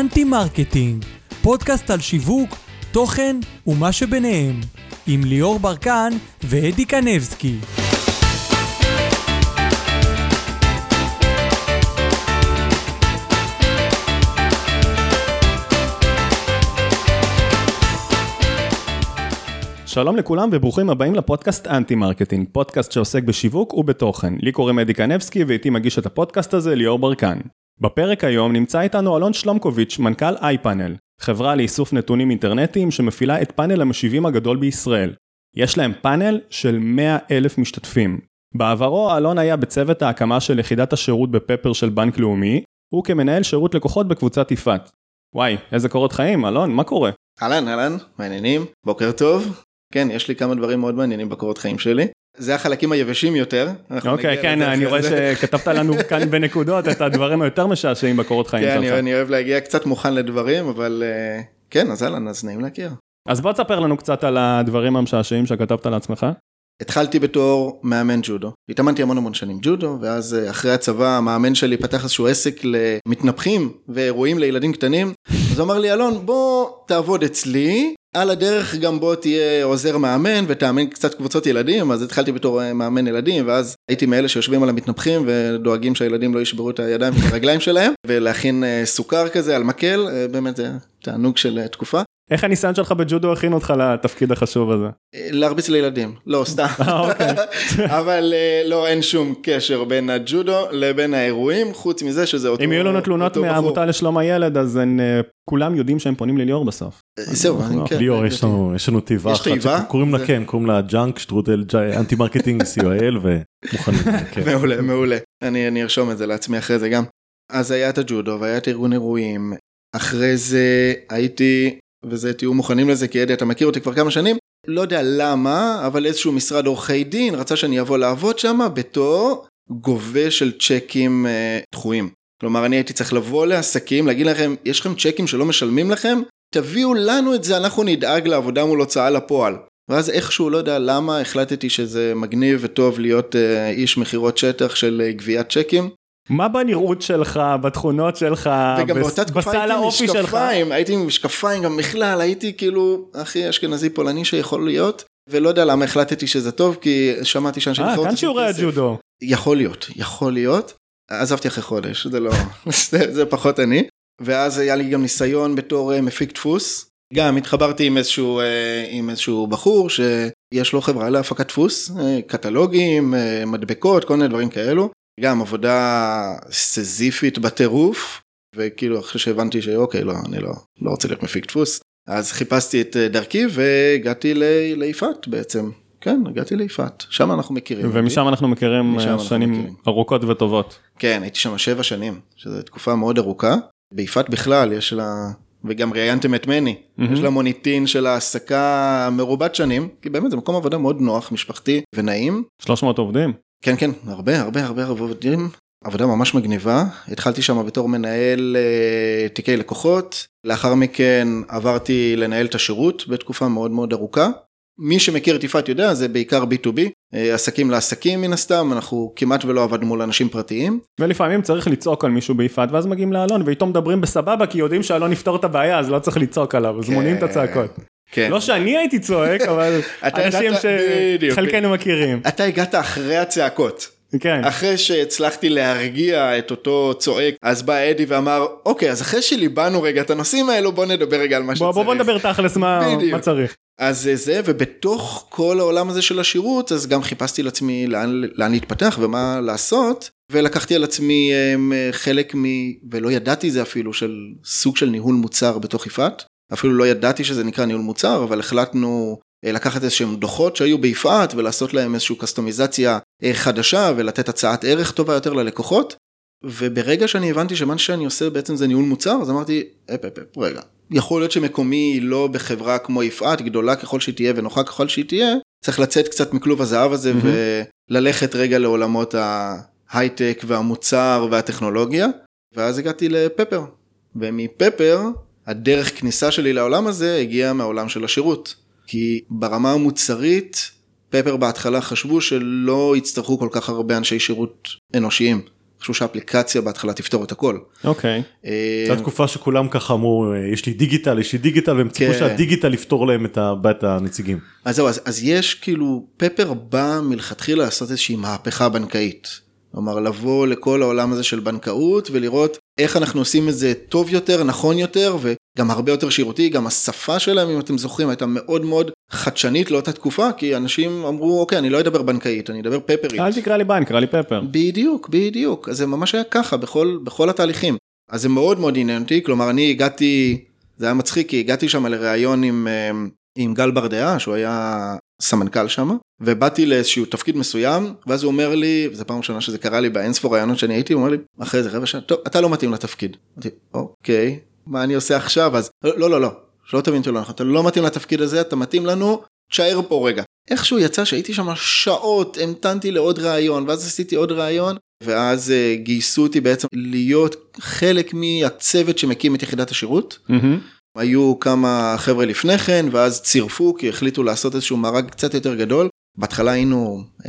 אנטי מרקטינג, פודקאסט על שיווק, תוכן ומה שביניהם, עם ליאור ברקן ואדי קנבסקי. שלום לכולם וברוכים הבאים לפודקאסט אנטי מרקטינג, פודקאסט שעוסק בשיווק ובתוכן. לי קוראים אדי קנבסקי ואיתי מגיש את הפודקאסט הזה ליאור ברקן. בפרק היום נמצא איתנו אלון שלומקוביץ', מנכ"ל איפאנל, חברה לאיסוף נתונים אינטרנטיים שמפעילה את פאנל המשיבים הגדול בישראל. יש להם פאנל של 100 אלף משתתפים. בעברו אלון היה בצוות ההקמה של יחידת השירות בפפר של בנק לאומי, הוא כמנהל שירות לקוחות בקבוצת יפעת. וואי, איזה קורות חיים, אלון, מה קורה? אהלן, אהלן, מעניינים, בוקר טוב. כן, יש לי כמה דברים מאוד מעניינים בקורות חיים שלי. זה החלקים היבשים יותר. אוקיי, כן, אני רואה שכתבת לנו כאן בנקודות את הדברים היותר משעשעים בקורות חיים שלך. כן, אני אוהב להגיע קצת מוכן לדברים, אבל אה, כן, אז אהלן, אז נעים להכיר. אז בוא תספר לנו קצת על הדברים המשעשעים שכתבת לעצמך. התחלתי בתור מאמן ג'ודו, התאמנתי המון המון שנים ג'ודו, ואז אה, אחרי הצבא המאמן שלי פתח איזשהו עסק למתנפחים ואירועים לילדים קטנים, אז הוא אמר לי אלון בוא תעבוד אצלי, על הדרך גם בוא תהיה עוזר מאמן ותאמן קצת קבוצות ילדים, אז התחלתי בתור אה, מאמן ילדים, ואז הייתי מאלה שיושבים על המתנפחים ודואגים שהילדים לא ישברו את הידיים ואת הרגליים שלהם, ולהכין אה, סוכר כזה על מקל, באמת זה תענוג של תקופה. איך הניסיון שלך בג'ודו הכין אותך לתפקיד החשוב הזה? להרביץ לילדים, לא סתם, אה, אוקיי. אבל לא אין שום קשר בין הג'ודו לבין האירועים חוץ מזה שזה אותו. אם יהיו לנו תלונות מהעמותה לשלום הילד אז אה, כולם יודעים שהם פונים לליאור בסוף. אה, זהו, כן. ליאור יש לנו יש לנו תיבה אחת שקוראים לה כן קוראים לה junk שטרודל אנטי מרקטינג co.il ומוכנים. כן. מעולה מעולה אני ארשום את זה לעצמי אחרי זה גם. אז היה את הג'ודו והיה את ארגון אירועים אחרי זה הייתי וזה תהיו מוכנים לזה כי אדי אתה מכיר אותי כבר כמה שנים, לא יודע למה, אבל איזשהו משרד עורכי דין רצה שאני אבוא לעבוד שם בתור גובה של צ'קים אה, דחויים. כלומר אני הייתי צריך לבוא לעסקים, להגיד לכם, יש לכם צ'קים שלא משלמים לכם? תביאו לנו את זה, אנחנו נדאג לעבודה מול הוצאה לפועל. ואז איכשהו, לא יודע למה, החלטתי שזה מגניב וטוב להיות אה, איש מכירות שטח של אה, גביית צ'קים. מה בנראות שלך, בתכונות שלך, וגם באותה תקופה הייתי עם משקפיים, הייתי עם משקפיים גם בכלל, הייתי כאילו הכי אשכנזי פולני שיכול להיות, ולא יודע למה החלטתי שזה טוב, כי שמעתי שאנשים... אה, כאן שיעורי הג'ודו. יכול להיות, יכול להיות. עזבתי אחרי חודש, זה לא, זה, זה פחות אני. ואז היה לי גם ניסיון בתור אה, מפיק דפוס. גם התחברתי עם איזשהו, אה, עם איזשהו בחור שיש לו חברה להפקת דפוס, אה, קטלוגים, מדבקות, כל מיני דברים כאלו. גם עבודה סזיפית בטירוף, וכאילו אחרי שהבנתי שאוקיי, לא, אני לא, לא רוצה להיות מפיק דפוס, אז חיפשתי את דרכי והגעתי ליפעת בעצם. כן, הגעתי ליפעת, שם אנחנו מכירים. ומשם אנחנו מכירים שנים מכירים. ארוכות וטובות. כן, הייתי שם שבע שנים, שזו תקופה מאוד ארוכה. ביפעת בכלל יש לה, וגם ראיינתם את מני, mm-hmm. יש לה מוניטין של העסקה מרובת שנים, כי באמת זה מקום עבודה מאוד נוח, משפחתי ונעים. 300 עובדים. כן כן הרבה הרבה הרבה עבודים עבודה ממש מגניבה התחלתי שם בתור מנהל אה, תיקי לקוחות לאחר מכן עברתי לנהל את השירות בתקופה מאוד מאוד ארוכה. מי שמכיר את יפעת יודע זה בעיקר b2b אה, עסקים לעסקים מן הסתם אנחנו כמעט ולא עבדנו מול אנשים פרטיים. ולפעמים צריך לצעוק על מישהו ביפעת ואז מגיעים לאלון ואיתו מדברים בסבבה כי יודעים שאלון יפתור את הבעיה אז לא צריך לצעוק עליו אז מונים את כן. הצעקות. כן. לא שאני הייתי צועק אבל אנשים שחלקנו מכירים. אתה הגעת אחרי הצעקות. כן. אחרי שהצלחתי להרגיע את אותו צועק אז בא אדי ואמר אוקיי אז אחרי שליבנו רגע את הנושאים האלו בוא נדבר רגע על מה שצריך. בוא, בוא נדבר תכלס מה, מה צריך. אז זה ובתוך כל העולם הזה של השירות אז גם חיפשתי לעצמי לאן, לאן להתפתח ומה לעשות ולקחתי על עצמי חלק מ... ולא ידעתי זה אפילו של סוג של ניהול מוצר בתוך יפעת. אפילו לא ידעתי שזה נקרא ניהול מוצר, אבל החלטנו לקחת איזשהם דוחות שהיו ביפעת ולעשות להם איזושהי קסטומיזציה אה, חדשה ולתת הצעת ערך טובה יותר ללקוחות. וברגע שאני הבנתי שמה שאני עושה בעצם זה ניהול מוצר, אז אמרתי, אפ אפ אפ, רגע, יכול להיות שמקומי לא בחברה כמו יפעת, גדולה ככל שהיא תהיה ונוחה ככל שהיא תהיה, צריך לצאת קצת מכלוב הזהב הזה mm-hmm. וללכת רגע לעולמות ההייטק והמוצר והטכנולוגיה, ואז הגעתי לפפר. ומפפר הדרך כניסה שלי לעולם הזה הגיעה מהעולם של השירות. כי ברמה המוצרית, פפר בהתחלה חשבו שלא יצטרכו כל כך הרבה אנשי שירות אנושיים. חשבו שהאפליקציה בהתחלה תפתור את הכל. אוקיי. אה, זו תקופה שכולם ככה אמרו יש לי דיגיטל יש לי דיגיטל והם ציפו כן. שהדיגיטל יפתור להם את הבית הנציגים. אז זהו אז יש כאילו פפר בא מלכתחילה לעשות איזושהי מהפכה בנקאית. כלומר לבוא לכל העולם הזה של בנקאות ולראות איך אנחנו עושים את זה טוב יותר, נכון יותר וגם הרבה יותר שירותי, גם השפה שלהם אם אתם זוכרים הייתה מאוד מאוד חדשנית לאותה תקופה כי אנשים אמרו אוקיי אני לא אדבר בנקאית אני אדבר פפרית. אל תקרא לי בנק, קרא לי פפר. בדיוק, בדיוק, אז זה ממש היה ככה בכל, בכל התהליכים. אז זה מאוד מאוד עניין אותי, כלומר אני הגעתי, זה היה מצחיק כי הגעתי שם לראיון עם, אה, עם גל ברדעה שהוא היה סמנכ"ל שם ובאתי לאיזשהו תפקיד מסוים ואז הוא אומר לי זו פעם ראשונה שזה קרה לי באינספור רעיונות שאני הייתי הוא אומר לי אחרי זה רבע שעה טוב אתה לא מתאים לתפקיד. אמרתי אוקיי מה אני עושה עכשיו אז לא לא לא שלא תבין אותי לא נכון אתה לא מתאים לתפקיד הזה אתה מתאים לנו תשאר פה רגע. איכשהו יצא שהייתי שם שעות המתנתי לעוד ראיון ואז עשיתי עוד ראיון ואז uh, גייסו אותי בעצם להיות חלק מהצוות שמקים את יחידת השירות. Mm-hmm. היו כמה חבר'ה לפני כן ואז צירפו כי החליטו לעשות איזשהו מארג קצת יותר גדול. בהתחלה היינו 10-12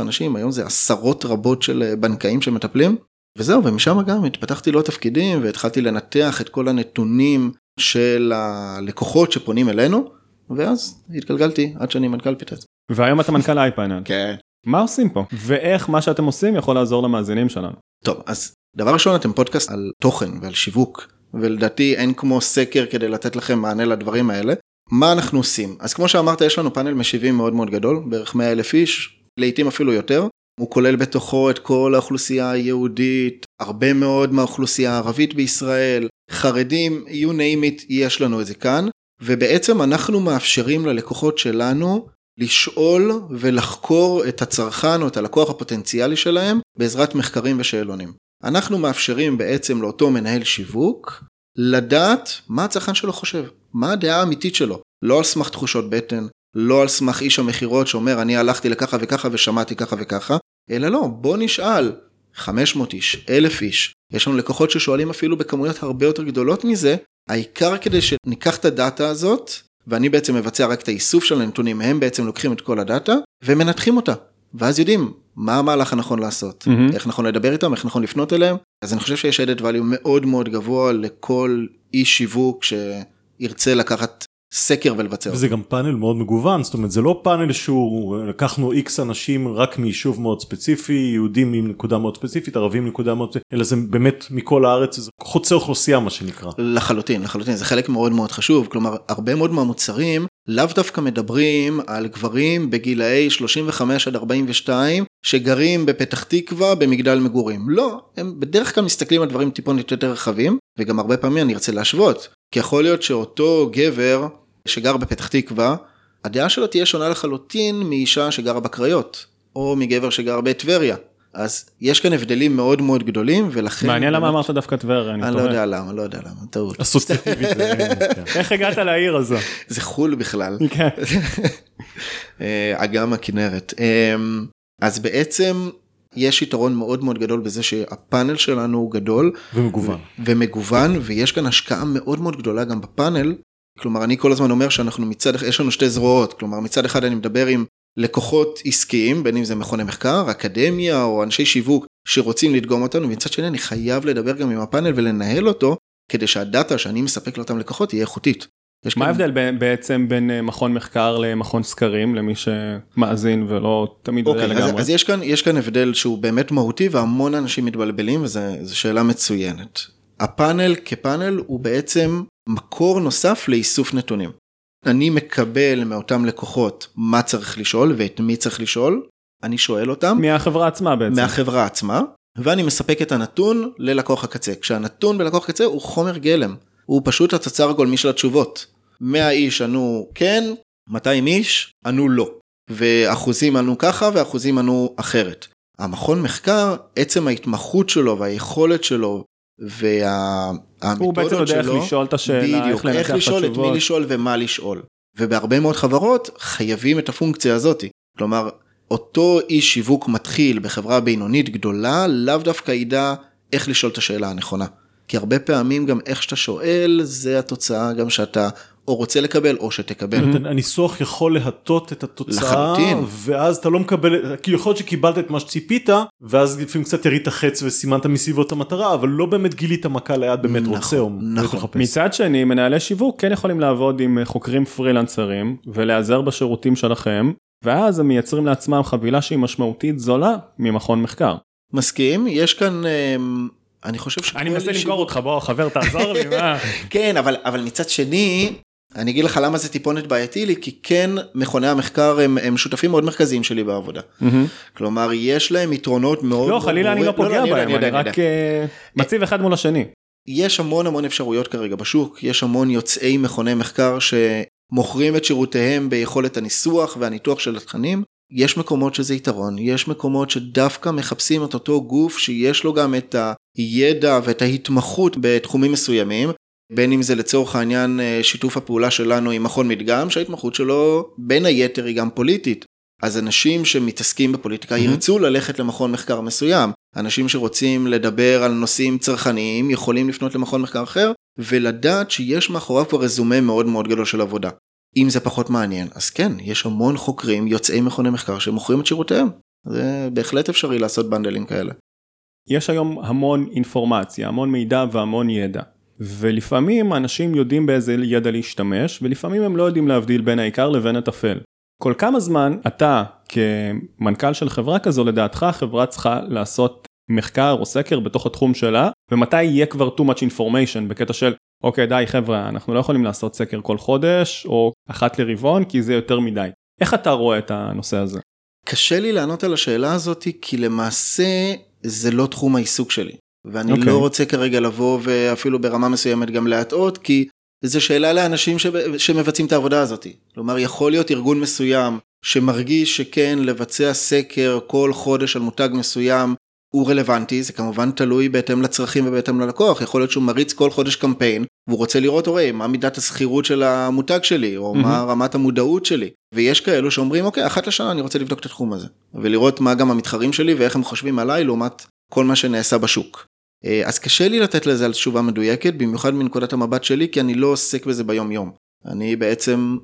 אנשים היום זה עשרות רבות של אה, בנקאים שמטפלים. וזהו ומשם גם התפתחתי לו תפקידים והתחלתי לנתח את כל הנתונים של הלקוחות שפונים אלינו ואז התגלגלתי עד שאני מנכ"ל פיטט. והיום אתה מנכ"ל אייפאנל. כן. מה עושים פה ואיך מה שאתם עושים יכול לעזור למאזינים שלנו. טוב אז דבר ראשון אתם פודקאסט על תוכן ועל שיווק ולדעתי אין כמו סקר כדי לתת לכם מענה לדברים האלה. מה אנחנו עושים? אז כמו שאמרת יש לנו פאנל משיבים מאוד מאוד גדול, בערך 100 אלף איש, לעיתים אפילו יותר. הוא כולל בתוכו את כל האוכלוסייה היהודית, הרבה מאוד מהאוכלוסייה הערבית בישראל, חרדים, you name it, יש לנו את זה כאן. ובעצם אנחנו מאפשרים ללקוחות שלנו לשאול ולחקור את הצרכן או את הלקוח הפוטנציאלי שלהם בעזרת מחקרים ושאלונים. אנחנו מאפשרים בעצם לאותו מנהל שיווק לדעת מה הצרכן שלו חושב, מה הדעה האמיתית שלו, לא על סמך תחושות בטן, לא על סמך איש המכירות שאומר אני הלכתי לככה וככה ושמעתי ככה וככה, אלא לא, בוא נשאל 500 איש, 1,000 איש, יש לנו לקוחות ששואלים אפילו בכמויות הרבה יותר גדולות מזה, העיקר כדי שניקח את הדאטה הזאת, ואני בעצם מבצע רק את האיסוף של הנתונים, הם בעצם לוקחים את כל הדאטה ומנתחים אותה. ואז יודעים מה המהלך הנכון לעשות, mm-hmm. איך נכון לדבר איתם, איך נכון לפנות אליהם. אז אני חושב שיש added value מאוד מאוד גבוה לכל איש שיווק שירצה לקחת סקר ולבצע וזה גם פאנל מאוד מגוון זאת אומרת זה לא פאנל שהוא לקחנו איקס אנשים רק מיישוב מאוד ספציפי יהודים מנקודה מאוד ספציפית ערבים מנקודה מאוד ספציפית אלא זה באמת מכל הארץ זה חוצה אוכלוסייה מה שנקרא. לחלוטין לחלוטין זה חלק מאוד מאוד חשוב כלומר הרבה מאוד מהמוצרים לאו דווקא מדברים על גברים בגילאי 35 עד 42 שגרים בפתח תקווה במגדל מגורים לא הם בדרך כלל מסתכלים על דברים טיפונת יותר רחבים וגם הרבה פעמים אני ארצה להשוות כי יכול להיות שאותו גבר שגר בפתח תקווה, הדעה שלו תהיה שונה לחלוטין מאישה שגרה בקריות, או מגבר שגר בטבריה. אז יש כאן הבדלים מאוד מאוד גדולים ולכן מעניין למה אמרת דווקא טבריה אני לא יודע למה לא יודע למה טעות אסוציאטיבית. איך הגעת לעיר הזו זה חול בכלל כן. אה, אגם הכנרת אמ, אז בעצם יש יתרון מאוד מאוד גדול בזה שהפאנל שלנו הוא גדול ומגוון ומגוון ויש כאן השקעה מאוד מאוד גדולה גם בפאנל. כלומר אני כל הזמן אומר שאנחנו מצד אחד יש לנו שתי זרועות כלומר מצד אחד אני מדבר עם לקוחות עסקיים בין אם זה מכוני מחקר אקדמיה או אנשי שיווק שרוצים לדגום אותנו ומצד שני אני חייב לדבר גם עם הפאנל ולנהל אותו כדי שהדאטה שאני מספק לאותם לקוחות יהיה איכותית. מה ההבדל. בעצם בין אה, מכון מחקר למכון סקרים למי שמאזין ולא תמיד יודע אוקיי, לגמרי? אז, אז יש כאן יש כאן הבדל שהוא באמת מהותי והמון אנשים מתבלבלים וזו שאלה מצוינת. הפאנל כפאנל הוא בעצם מקור נוסף לאיסוף נתונים. אני מקבל מאותם לקוחות מה צריך לשאול ואת מי צריך לשאול, אני שואל אותם. מהחברה עצמה בעצם. מהחברה עצמה, ואני מספק את הנתון ללקוח הקצה. כשהנתון בלקוח הקצה הוא חומר גלם, הוא פשוט התוצר הגולמי של התשובות. 100 איש ענו כן, 200 איש ענו לא. ואחוזים ענו ככה ואחוזים ענו אחרת. המכון מחקר, עצם ההתמחות שלו והיכולת שלו והמתודות הוא בעצם יודע איך לשאול את השאלה, בדיוק, איך, איך לשאול, את מי לשאול ומה לשאול. ובהרבה מאוד חברות חייבים את הפונקציה הזאת. כלומר, אותו איש שיווק מתחיל בחברה בינונית גדולה, לאו דווקא ידע איך לשאול את השאלה הנכונה. כי הרבה פעמים גם איך שאתה שואל, זה התוצאה גם שאתה או רוצה לקבל או שתקבל. הניסוח יכול להטות את התוצאה, לחלוטין. ואז אתה לא מקבל, כאילו יכול להיות שקיבלת את מה שציפית, ואז לפעמים קצת ירית חץ וסימנת מסביבות המטרה, אבל לא באמת גילית מה קהל היעד באמת נכון, רוצה או נכון. מחפש. מצד שני, מנהלי שיווק כן יכולים לעבוד עם חוקרים פרילנסרים ולהיעזר בשירותים שלכם, ואז הם מייצרים לעצמם חבילה שהיא משמעותית זולה ממכון מחקר. מסכים, יש כאן, אמ, אני חושב שכל אני מנסה למכור אותך, בוא חבר תעזור לי, מה? כן, אבל, אבל מצד שני, אני אגיד לך למה זה טיפונת בעייתי לי, כי כן, מכוני המחקר הם, הם שותפים מאוד מרכזיים שלי בעבודה. כלומר, יש להם יתרונות מאוד... לא, מאוד חלילה אני לא. פוגע יודע, בהם, יודע, אני יודע. רק אה, מציב אחד מול השני. יש המון המון אפשרויות כרגע בשוק, יש המון יוצאי מכוני מחקר שמוכרים את שירותיהם ביכולת הניסוח והניתוח של התכנים. יש מקומות שזה יתרון, יש מקומות שדווקא מחפשים את אותו גוף שיש לו גם את הידע ואת ההתמחות בתחומים מסוימים, בין אם זה לצורך העניין אה, שיתוף הפעולה שלנו עם מכון מדגם, שההתמחות שלו בין היתר היא גם פוליטית. אז אנשים שמתעסקים בפוליטיקה ירצו ללכת למכון מחקר מסוים. אנשים שרוצים לדבר על נושאים צרכניים יכולים לפנות למכון מחקר אחר ולדעת שיש מאחוריו כבר רזומה מאוד מאוד גדול של עבודה. אם זה פחות מעניין, אז כן, יש המון חוקרים יוצאי מכוני מחקר שמוכרים את שירותיהם. זה בהחלט אפשרי לעשות בנדלים כאלה. יש היום המון אינפורמציה, המון מידע והמון ידע. ולפעמים אנשים יודעים באיזה ידע להשתמש, ולפעמים הם לא יודעים להבדיל בין העיקר לבין הטפל. כל כמה זמן אתה כמנכ"ל של חברה כזו לדעתך החברה צריכה לעשות מחקר או סקר בתוך התחום שלה, ומתי יהיה כבר too much information בקטע של אוקיי די חבר'ה אנחנו לא יכולים לעשות סקר כל חודש או אחת לרבעון כי זה יותר מדי. איך אתה רואה את הנושא הזה? קשה לי לענות על השאלה הזאת כי למעשה זה לא תחום העיסוק שלי. ואני אוקיי. לא רוצה כרגע לבוא ואפילו ברמה מסוימת גם להטעות כי זו שאלה לאנשים שב- שמבצעים את העבודה הזאת. כלומר יכול להיות ארגון מסוים שמרגיש שכן לבצע סקר כל חודש על מותג מסוים הוא רלוונטי זה כמובן תלוי בהתאם לצרכים ובהתאם ללקוח יכול להיות שהוא מריץ כל חודש קמפיין והוא רוצה לראות אורי מה מידת השכירות של המותג שלי או מה רמת המודעות שלי ויש כאלו שאומרים אוקיי אחת לשנה אני רוצה לבדוק את התחום הזה ולראות מה גם המתחרים שלי ואיך הם חושבים עליי לעומת כל מה שנעשה בשוק. אה, אז קשה לי לתת לזה על תשובה מדויקת במיוחד מנקודת המבט שלי כי אני לא עוסק בזה ביום יום. אני בעצם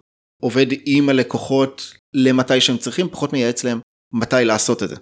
עובד עם הלקוחות למתי שהם צריכים פחות מייעץ להם מתי לעשות את זה.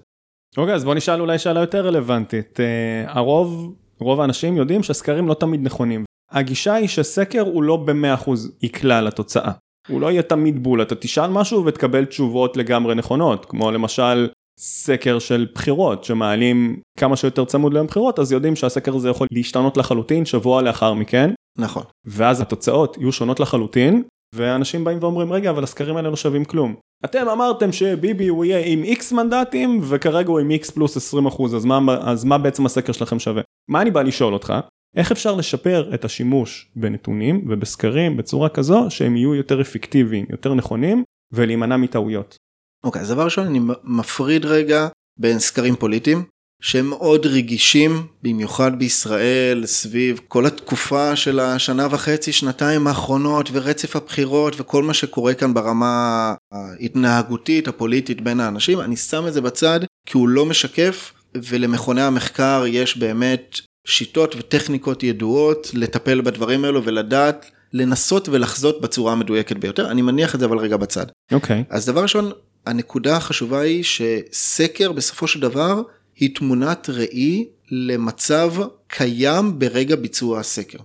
אוקיי אז בוא נשאל אולי שאלה יותר רלוונטית. אה, הרוב, רוב האנשים יודעים שסקרים לא תמיד נכונים. הגישה היא שסקר הוא לא ב-100% יקלע לתוצאה. הוא לא יהיה תמיד בול, אתה תשאל משהו ותקבל תשובות לגמרי נכונות, כמו למשל סקר של בחירות שמעלים כמה שיותר צמוד ליום בחירות אז יודעים שהסקר הזה יכול להשתנות לחלוטין שבוע לאחר מכן נכון. ואז התוצאות יהיו שונות לחלוטין ואנשים באים ואומרים רגע אבל הסקרים האלה לא שווים כלום. אתם אמרתם שביבי הוא יהיה עם x מנדטים וכרגע הוא עם x פלוס 20 אחוז אז מה, אז מה בעצם הסקר שלכם שווה? מה אני בא לשאול אותך? איך אפשר לשפר את השימוש בנתונים ובסקרים בצורה כזו שהם יהיו יותר אפקטיביים, יותר נכונים ולהימנע מטעויות. אוקיי, אז דבר ראשון אני מפריד רגע בין סקרים פוליטיים שהם מאוד רגישים במיוחד בישראל סביב כל התקופה של השנה וחצי שנתיים האחרונות ורצף הבחירות וכל מה שקורה כאן ברמה ההתנהגותית הפוליטית בין האנשים אני שם את זה בצד כי הוא לא משקף ולמכוני המחקר יש באמת שיטות וטכניקות ידועות לטפל בדברים האלו ולדעת לנסות ולחזות בצורה המדויקת ביותר אני מניח את זה אבל רגע בצד. אוקיי. אז דבר ראשון, הנקודה החשובה היא שסקר בסופו של דבר היא תמונת ראי למצב קיים ברגע ביצוע הסקר.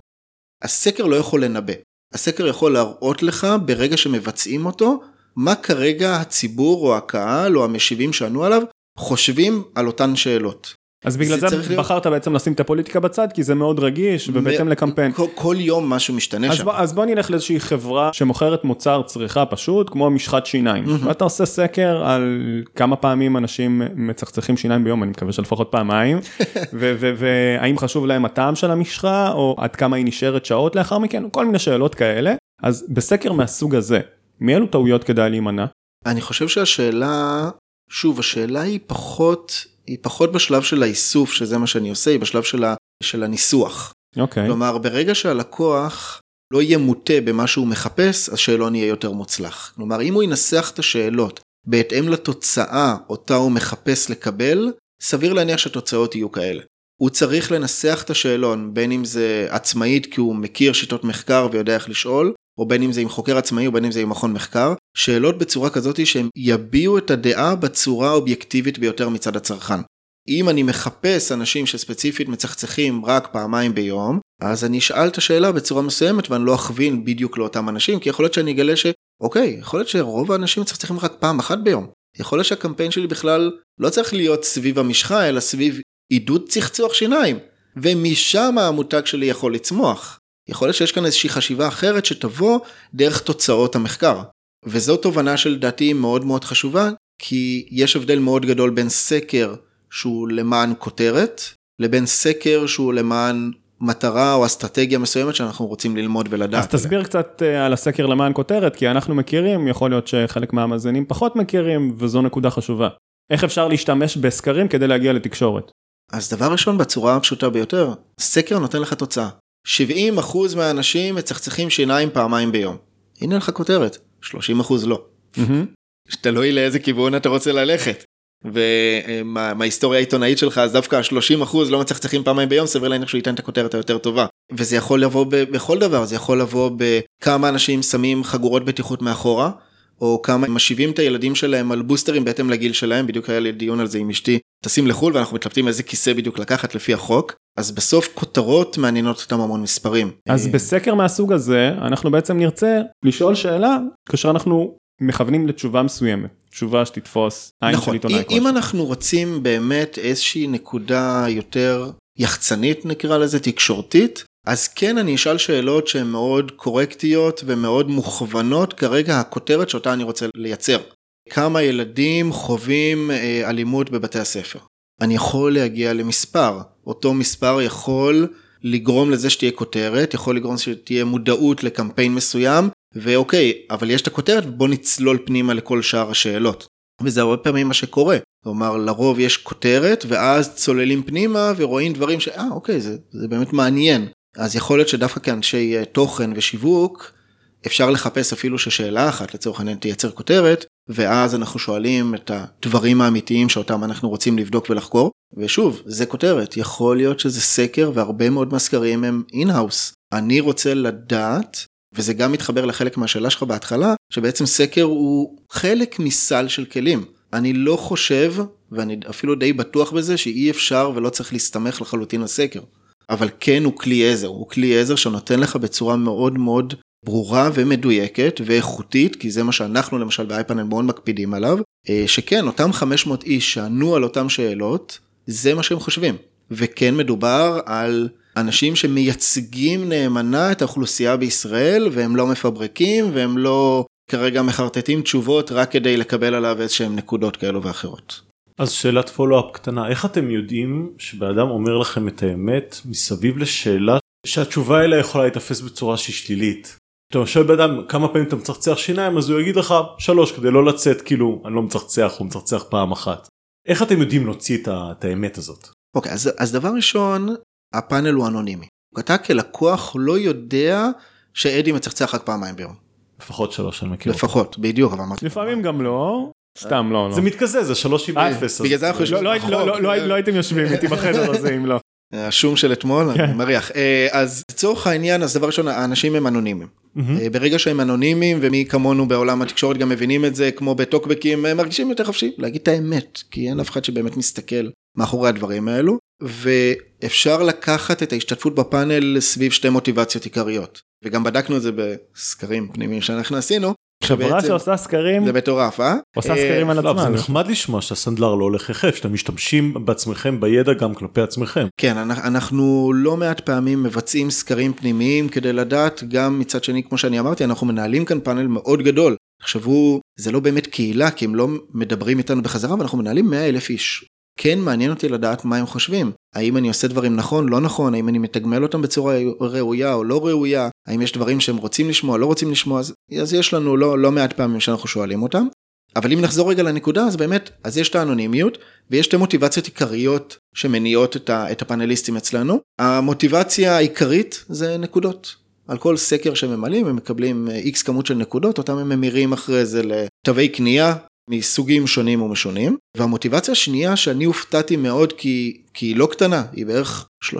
הסקר לא יכול לנבא. הסקר יכול להראות לך ברגע שמבצעים אותו, מה כרגע הציבור או הקהל או המשיבים שענו עליו חושבים על אותן שאלות. אז בגלל זה זה להיות- בחרת בעצם לשים את הפוליטיקה בצד כי זה מאוד רגיש ובהתאם לקמפיין. כל, כל יום משהו משתנה אז שם. בוא, אז בוא נלך לאיזושהי חברה שמוכרת מוצר צריכה פשוט כמו משחת שיניים מהמם. ואתה עושה סקר על כמה פעמים אנשים מצחצחים שיניים ביום אני מקווה שלפחות פעמיים והאם חשוב להם הטעם של המשחה או עד כמה היא נשארת שעות לאחר מכן כל מיני שאלות כאלה אז בסקר מהסוג הזה מאילו טעויות כדאי להימנע אני חושב שהשאלה, שוב, השאלה היא פחות, היא פחות בשלב של האיסוף, שזה מה שאני עושה, היא בשלב של, ה, של הניסוח. אוקיי כלומר, ברגע שהלקוח לא יהיה מוטה במה שהוא מחפש, השאלון יהיה יותר מוצלח. כלומר, אם הוא ינסח את השאלות בהתאם לתוצאה אותה הוא מחפש לקבל, סביר להניח שהתוצאות יהיו כאלה. הוא צריך לנסח את השאלון, בין אם זה עצמאית כי הוא מכיר שיטות מחקר ויודע איך לשאול, או בין אם זה עם חוקר עצמאי או בין אם זה עם מכון מחקר, שאלות בצורה כזאת שהם יביעו את הדעה בצורה האובייקטיבית ביותר מצד הצרכן. אם אני מחפש אנשים שספציפית מצחצחים רק פעמיים ביום, אז אני אשאל את השאלה בצורה מסוימת ואני לא אכווין בדיוק לאותם אנשים, כי יכול להיות שאני אגלה שאוקיי, יכול להיות שרוב האנשים מצחצחים רק פעם אחת ביום. יכול להיות שהקמפיין שלי בכלל לא צריך להיות סביב המשחה, אלא סביב עידוד צחצוח שיניים. ומשם המותג שלי יכול לצמוח. יכול להיות שיש כאן איזושהי חשיבה אחרת שתבוא דרך תוצאות המחקר. וזו תובנה שלדעתי מאוד מאוד חשובה, כי יש הבדל מאוד גדול בין סקר שהוא למען כותרת, לבין סקר שהוא למען מטרה או אסטרטגיה מסוימת שאנחנו רוצים ללמוד ולדעת. אז תסביר קצת אה, על הסקר למען כותרת, כי אנחנו מכירים, יכול להיות שחלק מהמאזינים פחות מכירים, וזו נקודה חשובה. איך אפשר להשתמש בסקרים כדי להגיע לתקשורת? אז דבר ראשון בצורה הפשוטה ביותר, סקר נותן לך תוצאה. 70% מהאנשים מצחצחים שיניים פעמיים ביום. הנה לך כותרת, 30% לא. תלוי לאיזה כיוון אתה רוצה ללכת. ומההיסטוריה העיתונאית שלך אז דווקא 30% לא מצחצחים פעמיים ביום סביר להניח שהוא ייתן את הכותרת היותר טובה. וזה יכול לבוא בכל דבר זה יכול לבוא בכמה אנשים שמים חגורות בטיחות מאחורה או כמה משיבים את הילדים שלהם על בוסטרים בהתאם לגיל שלהם בדיוק היה לי דיון על זה עם אשתי טסים לחו"ל ואנחנו מתלבטים איזה כיסא בדיוק לקחת לפי החוק אז בסוף כותרות מעניינות אותם המון מספרים. אז בסקר מהסוג הזה אנחנו בעצם נרצה לשאול שאלה כאשר אנחנו מכוונים לתשובה מסוימת תשובה שתתפוס עין נכון, של עיתונאי אם, אם אנחנו רוצים באמת איזושהי נקודה יותר יחצנית נקרא לזה תקשורתית אז כן אני אשאל שאלות שהן מאוד קורקטיות ומאוד מוכוונות כרגע הכותרת שאותה אני רוצה לייצר. כמה ילדים חווים אה, אלימות בבתי הספר. אני יכול להגיע למספר, אותו מספר יכול לגרום לזה שתהיה כותרת, יכול לגרום שתהיה מודעות לקמפיין מסוים, ואוקיי, אבל יש את הכותרת, בוא נצלול פנימה לכל שאר השאלות. וזה הרבה פעמים מה שקורה. כלומר, לרוב יש כותרת, ואז צוללים פנימה ורואים דברים ש... אה, אוקיי, זה, זה באמת מעניין. אז יכול להיות שדווקא כאנשי אה, תוכן ושיווק, אפשר לחפש אפילו ששאלה אחת לצורך העניין תייצר כותרת, ואז אנחנו שואלים את הדברים האמיתיים שאותם אנחנו רוצים לבדוק ולחקור. ושוב, זה כותרת, יכול להיות שזה סקר והרבה מאוד מהסקרים הם in-house. אני רוצה לדעת, וזה גם מתחבר לחלק מהשאלה שלך בהתחלה, שבעצם סקר הוא חלק מסל של כלים. אני לא חושב, ואני אפילו די בטוח בזה, שאי אפשר ולא צריך להסתמך לחלוטין על סקר. אבל כן הוא כלי עזר, הוא כלי עזר שנותן לך בצורה מאוד מאוד ברורה ומדויקת ואיכותית, כי זה מה שאנחנו למשל באייפאנל מאוד מקפידים עליו, אה, שכן, אותם 500 איש שענו על אותם שאלות, זה מה שהם חושבים. וכן מדובר על אנשים שמייצגים נאמנה את האוכלוסייה בישראל, והם לא מפברקים, והם לא כרגע מחרטטים תשובות רק כדי לקבל עליו איזשהם נקודות כאלו ואחרות. אז שאלת פולו-אפ קטנה, איך אתם יודעים שבאדם אומר לכם את האמת מסביב לשאלה שהתשובה אליה יכולה להיתפס בצורה שהיא שלילית? אתה שואל בן אדם כמה פעמים אתה מצחצח שיניים אז הוא יגיד לך שלוש כדי לא לצאת כאילו אני לא מצחצח הוא מצחצח פעם אחת. איך אתם יודעים להוציא את, את האמת הזאת? אוקיי okay, אז, אז דבר ראשון הפאנל הוא אנונימי. אתה כלקוח לא יודע שאדי מצחצח רק פעמיים ביום. לפחות שלוש אני מכיר. לפחות בדיוק אבל. לפעמים גם לא. סתם לא, לא. זה מתקזז, זה שלוש עם אפס. בגלל זה אנחנו לא, יושבים לא. לא, הייתם יושבים איתי בחדר הזה אם לא. השום של אתמול, אני מריח. אה, אז לצורך העניין, אז דבר ראשון, האנשים הם אנונימיים. אה, ברגע שהם אנונימיים, ומי כמונו בעולם התקשורת גם מבינים את זה, כמו בטוקבקים, הם מרגישים יותר חופשי להגיד את האמת, כי אין אף אחד שבאמת מסתכל מאחורי הדברים האלו, ואפשר לקחת את ההשתתפות בפאנל סביב שתי מוטיבציות עיקריות. וגם בדקנו את זה בסקרים פנימיים שאנחנו עשינו. חברה שעושה סקרים זה מטורף, אה? עושה אה, סקרים על לא, אבל זה. נחמד לשמוע שהסנדלר לא הולך יחף, שאתם משתמשים בעצמכם בידע גם כלפי עצמכם. כן, אנחנו- אנחנו לא מעט פעמים מבצעים סקרים פנימיים כדי לדעת, גם מצד שני, כמו שאני אמרתי, אנחנו מנהלים כאן פאנל מאוד גדול. תחשבו, זה לא באמת קהילה, כי הם לא מדברים איתנו בחזרה, אבל אנחנו מנהלים 100 אלף איש. כן מעניין אותי לדעת מה הם חושבים. האם אני עושה דברים נכון, לא נכון, האם אני מתגמל אותם בצורה ראויה או לא ראויה, האם יש דברים שהם רוצים לשמוע, לא רוצים לשמוע, אז, יש לנו לא, לא מעט פעמים שאנחנו שואלים אותם. אבל אם נחזור רגע לנקודה, אז באמת, אז יש את האנונימיות, ויש שתי מוטיבציות עיקריות שמניעות את, ה, את הפאנליסטים אצלנו. המוטיבציה העיקרית זה נקודות. על כל סקר שהם ממלאים הם מקבלים איקס כמות של נקודות, אותם הם ממירים אחרי זה לתווי קנייה, מסוגים שונים ומשונים. והמוטיבציה השנייה שאני הופתעתי מאוד כי, כי היא לא קטנה, היא בערך 30-40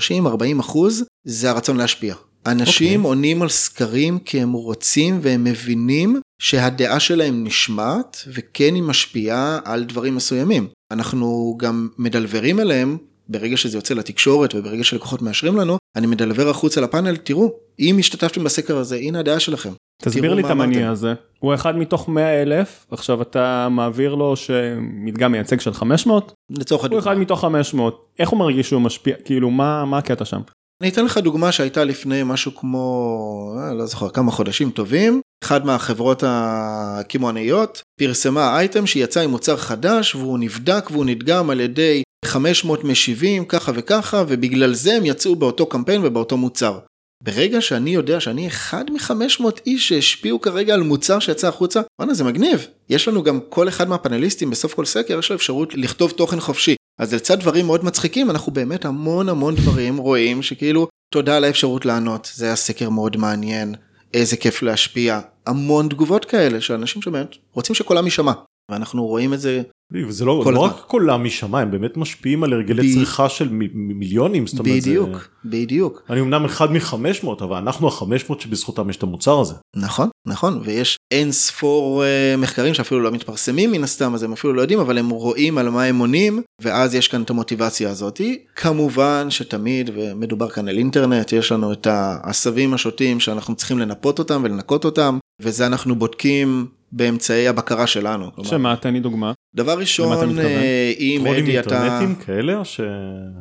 אחוז, זה הרצון להשפיע. אנשים okay. עונים על סקרים כי הם רוצים והם מבינים שהדעה שלהם נשמעת וכן היא משפיעה על דברים מסוימים. אנחנו גם מדלברים אליהם ברגע שזה יוצא לתקשורת וברגע שלקוחות מאשרים לנו, אני מדלבר החוצה לפאנל, תראו, אם השתתפתם בסקר הזה, הנה הדעה שלכם. תסביר לי את המניע הזה, הוא אחד מתוך 100 אלף, עכשיו אתה מעביר לו שמדגם מייצג של 500? לצורך הדוגמה. הוא אחד מתוך 500, איך הוא מרגיש שהוא משפיע, כאילו מה, מה הקטע שם? אני אתן לך דוגמה שהייתה לפני משהו כמו, אה, לא זוכר, כמה חודשים טובים. אחד מהחברות הקמעונאיות פרסמה אייטם שיצא עם מוצר חדש והוא נבדק והוא נדגם על ידי 500 משיבים ככה וככה ובגלל זה הם יצאו באותו קמפיין ובאותו מוצר. ברגע שאני יודע שאני אחד מ-500 איש שהשפיעו כרגע על מוצר שיצא החוצה, וואנה זה מגניב. יש לנו גם כל אחד מהפאנליסטים בסוף כל סקר יש לו אפשרות לכתוב תוכן חופשי. אז לצד דברים מאוד מצחיקים אנחנו באמת המון המון דברים רואים שכאילו תודה על האפשרות לענות זה היה סקר מאוד מעניין איזה כיף להשפיע. המון תגובות כאלה שאנשים שבאמת רוצים שקולם יישמע ואנחנו רואים את זה וזה לא, לא רק קולם משמיים, באמת משפיעים על הרגלי ב... צריכה של מ- מיליונים. זאת אומרת, בדיוק, זה... בדיוק. אני אמנם אחד מ-500, אבל אנחנו ה-500 שבזכותם יש את המוצר הזה. נכון, נכון, ויש אין ספור uh, מחקרים שאפילו לא מתפרסמים מן הסתם, אז הם אפילו לא יודעים, אבל הם רואים על מה הם עונים, ואז יש כאן את המוטיבציה הזאתי. כמובן שתמיד, ומדובר כאן על אינטרנט, יש לנו את העשבים השוטים שאנחנו צריכים לנפות אותם ולנקות אותם, וזה אנחנו בודקים באמצעי הבקרה שלנו. שמה, תן לי דוגמה. דבר ראשון, אה, אם אדי אתה... טרולים אינטרנטיים כאלה או ש...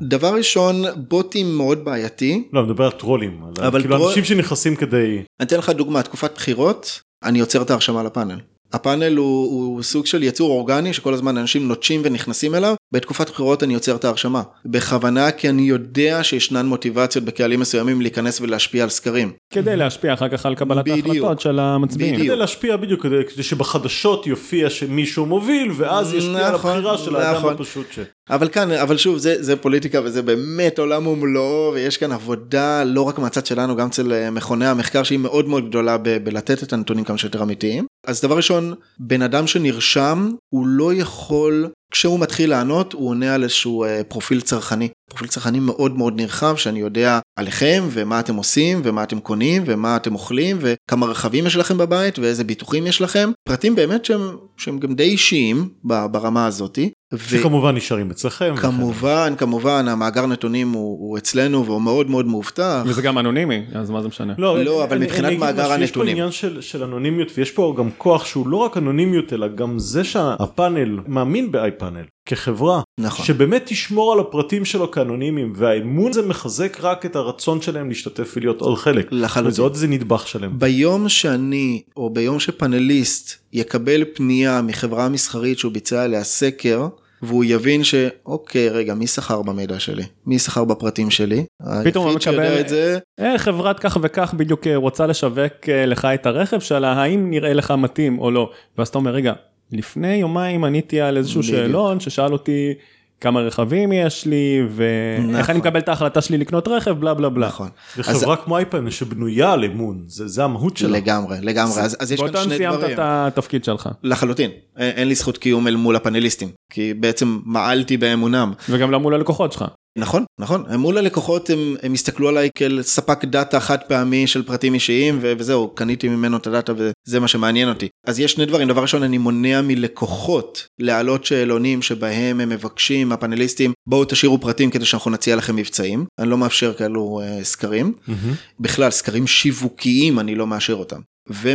דבר ראשון, בוטים מאוד בעייתי. לא, אני מדבר על טרולים. אבל כאילו טרול... אנשים שנכנסים כדי... אני אתן לך דוגמה, תקופת בחירות, אני עוצר את ההרשמה לפאנל. הפאנל הוא, הוא סוג של יצור אורגני שכל הזמן אנשים נוטשים ונכנסים אליו, בתקופת בחירות אני עוצר את ההרשמה. בכוונה כי אני יודע שישנן מוטיבציות בקהלים מסוימים להיכנס ולהשפיע על סקרים. כדי להשפיע אחר כך על קבלת בדיוק, ההחלטות של המצביעים. בדיוק. כדי להשפיע בדיוק, כדי, כדי שבחדשות יופיע שמישהו מוביל ואז ישפיע נכון, על הבחירה של האדם נכון. הפשוט ש... אבל כאן, אבל שוב, זה, זה פוליטיקה וזה באמת עולם ומלואו, ויש כאן עבודה לא רק מהצד שלנו, גם אצל אה, מכוני המחקר שהיא מאוד מאוד גדולה ב- בלתת את הנתונים כמה שיותר אמיתיים. אז דבר ראשון, בן אדם שנרשם, הוא לא יכול כשהוא מתחיל לענות הוא עונה על איזשהו אה, פרופיל צרכני. פרופיל צרכני מאוד מאוד נרחב שאני יודע עליכם ומה אתם עושים ומה אתם קונים ומה אתם אוכלים וכמה רכבים יש לכם בבית ואיזה ביטוחים יש לכם. פרטים באמת שהם, שהם גם די אישיים ברמה הזאתי. שכמובן נשארים אצלכם. כמובן, וכן. כמובן, המאגר נתונים הוא, הוא אצלנו והוא מאוד מאוד מאובטח. וזה גם אנונימי, אז מה זה משנה? לא, לא אבל אני, מבחינת אני מאגר הנתונים. יש פה עניין של, של אנונימיות ויש פה גם כוח שהוא לא רק אנונימיות אלא גם זה שהפאנל מאמין באייפאנל. כחברה נכון. שבאמת תשמור על הפרטים שלו כאנונימיים והאמון הזה מחזק רק את הרצון שלהם להשתתף ולהיות עוד חלק. לחלוטין. וזה עוד איזה נדבך שלם. ביום שאני או ביום שפאנליסט יקבל פנייה מחברה מסחרית שהוא ביצע עליה סקר והוא יבין שאוקיי רגע מי שכר במידע שלי מי שכר בפרטים שלי. פתאום הוא מקבל את זה. אה, חברת כך וכך בדיוק אה, רוצה לשווק אה, לך את הרכב שלה האם נראה לך מתאים או לא ואז אתה אומר רגע לפני יומיים עניתי על איזשהו בדיוק. שאלון ששאל אותי כמה רכבים יש לי ואיך נכון. אני מקבל את ההחלטה שלי לקנות רכב בלה בלה בלה. נכון. זה חברה אז... כמו אייפן שבנויה על אמון זה, זה המהות שלה. לגמרי לגמרי זה... אז, אז יש כאן שני דברים. באותן סיימת את התפקיד שלך. לחלוטין אין, אין לי זכות קיום אל מול הפאנליסטים כי בעצם מעלתי באמונם. וגם לא מול הלקוחות שלך. נכון נכון מול הלקוחות הם, הם הסתכלו עליי כאל ספק דאטה חד פעמי של פרטים אישיים וזהו קניתי ממנו את הדאטה וזה מה שמעניין אותי אז יש שני דברים דבר ראשון אני מונע מלקוחות להעלות שאלונים שבהם הם מבקשים הפאנליסטים בואו תשאירו פרטים כדי שאנחנו נציע לכם מבצעים אני לא מאפשר כאלו uh, סקרים mm-hmm. בכלל סקרים שיווקיים אני לא מאשר אותם.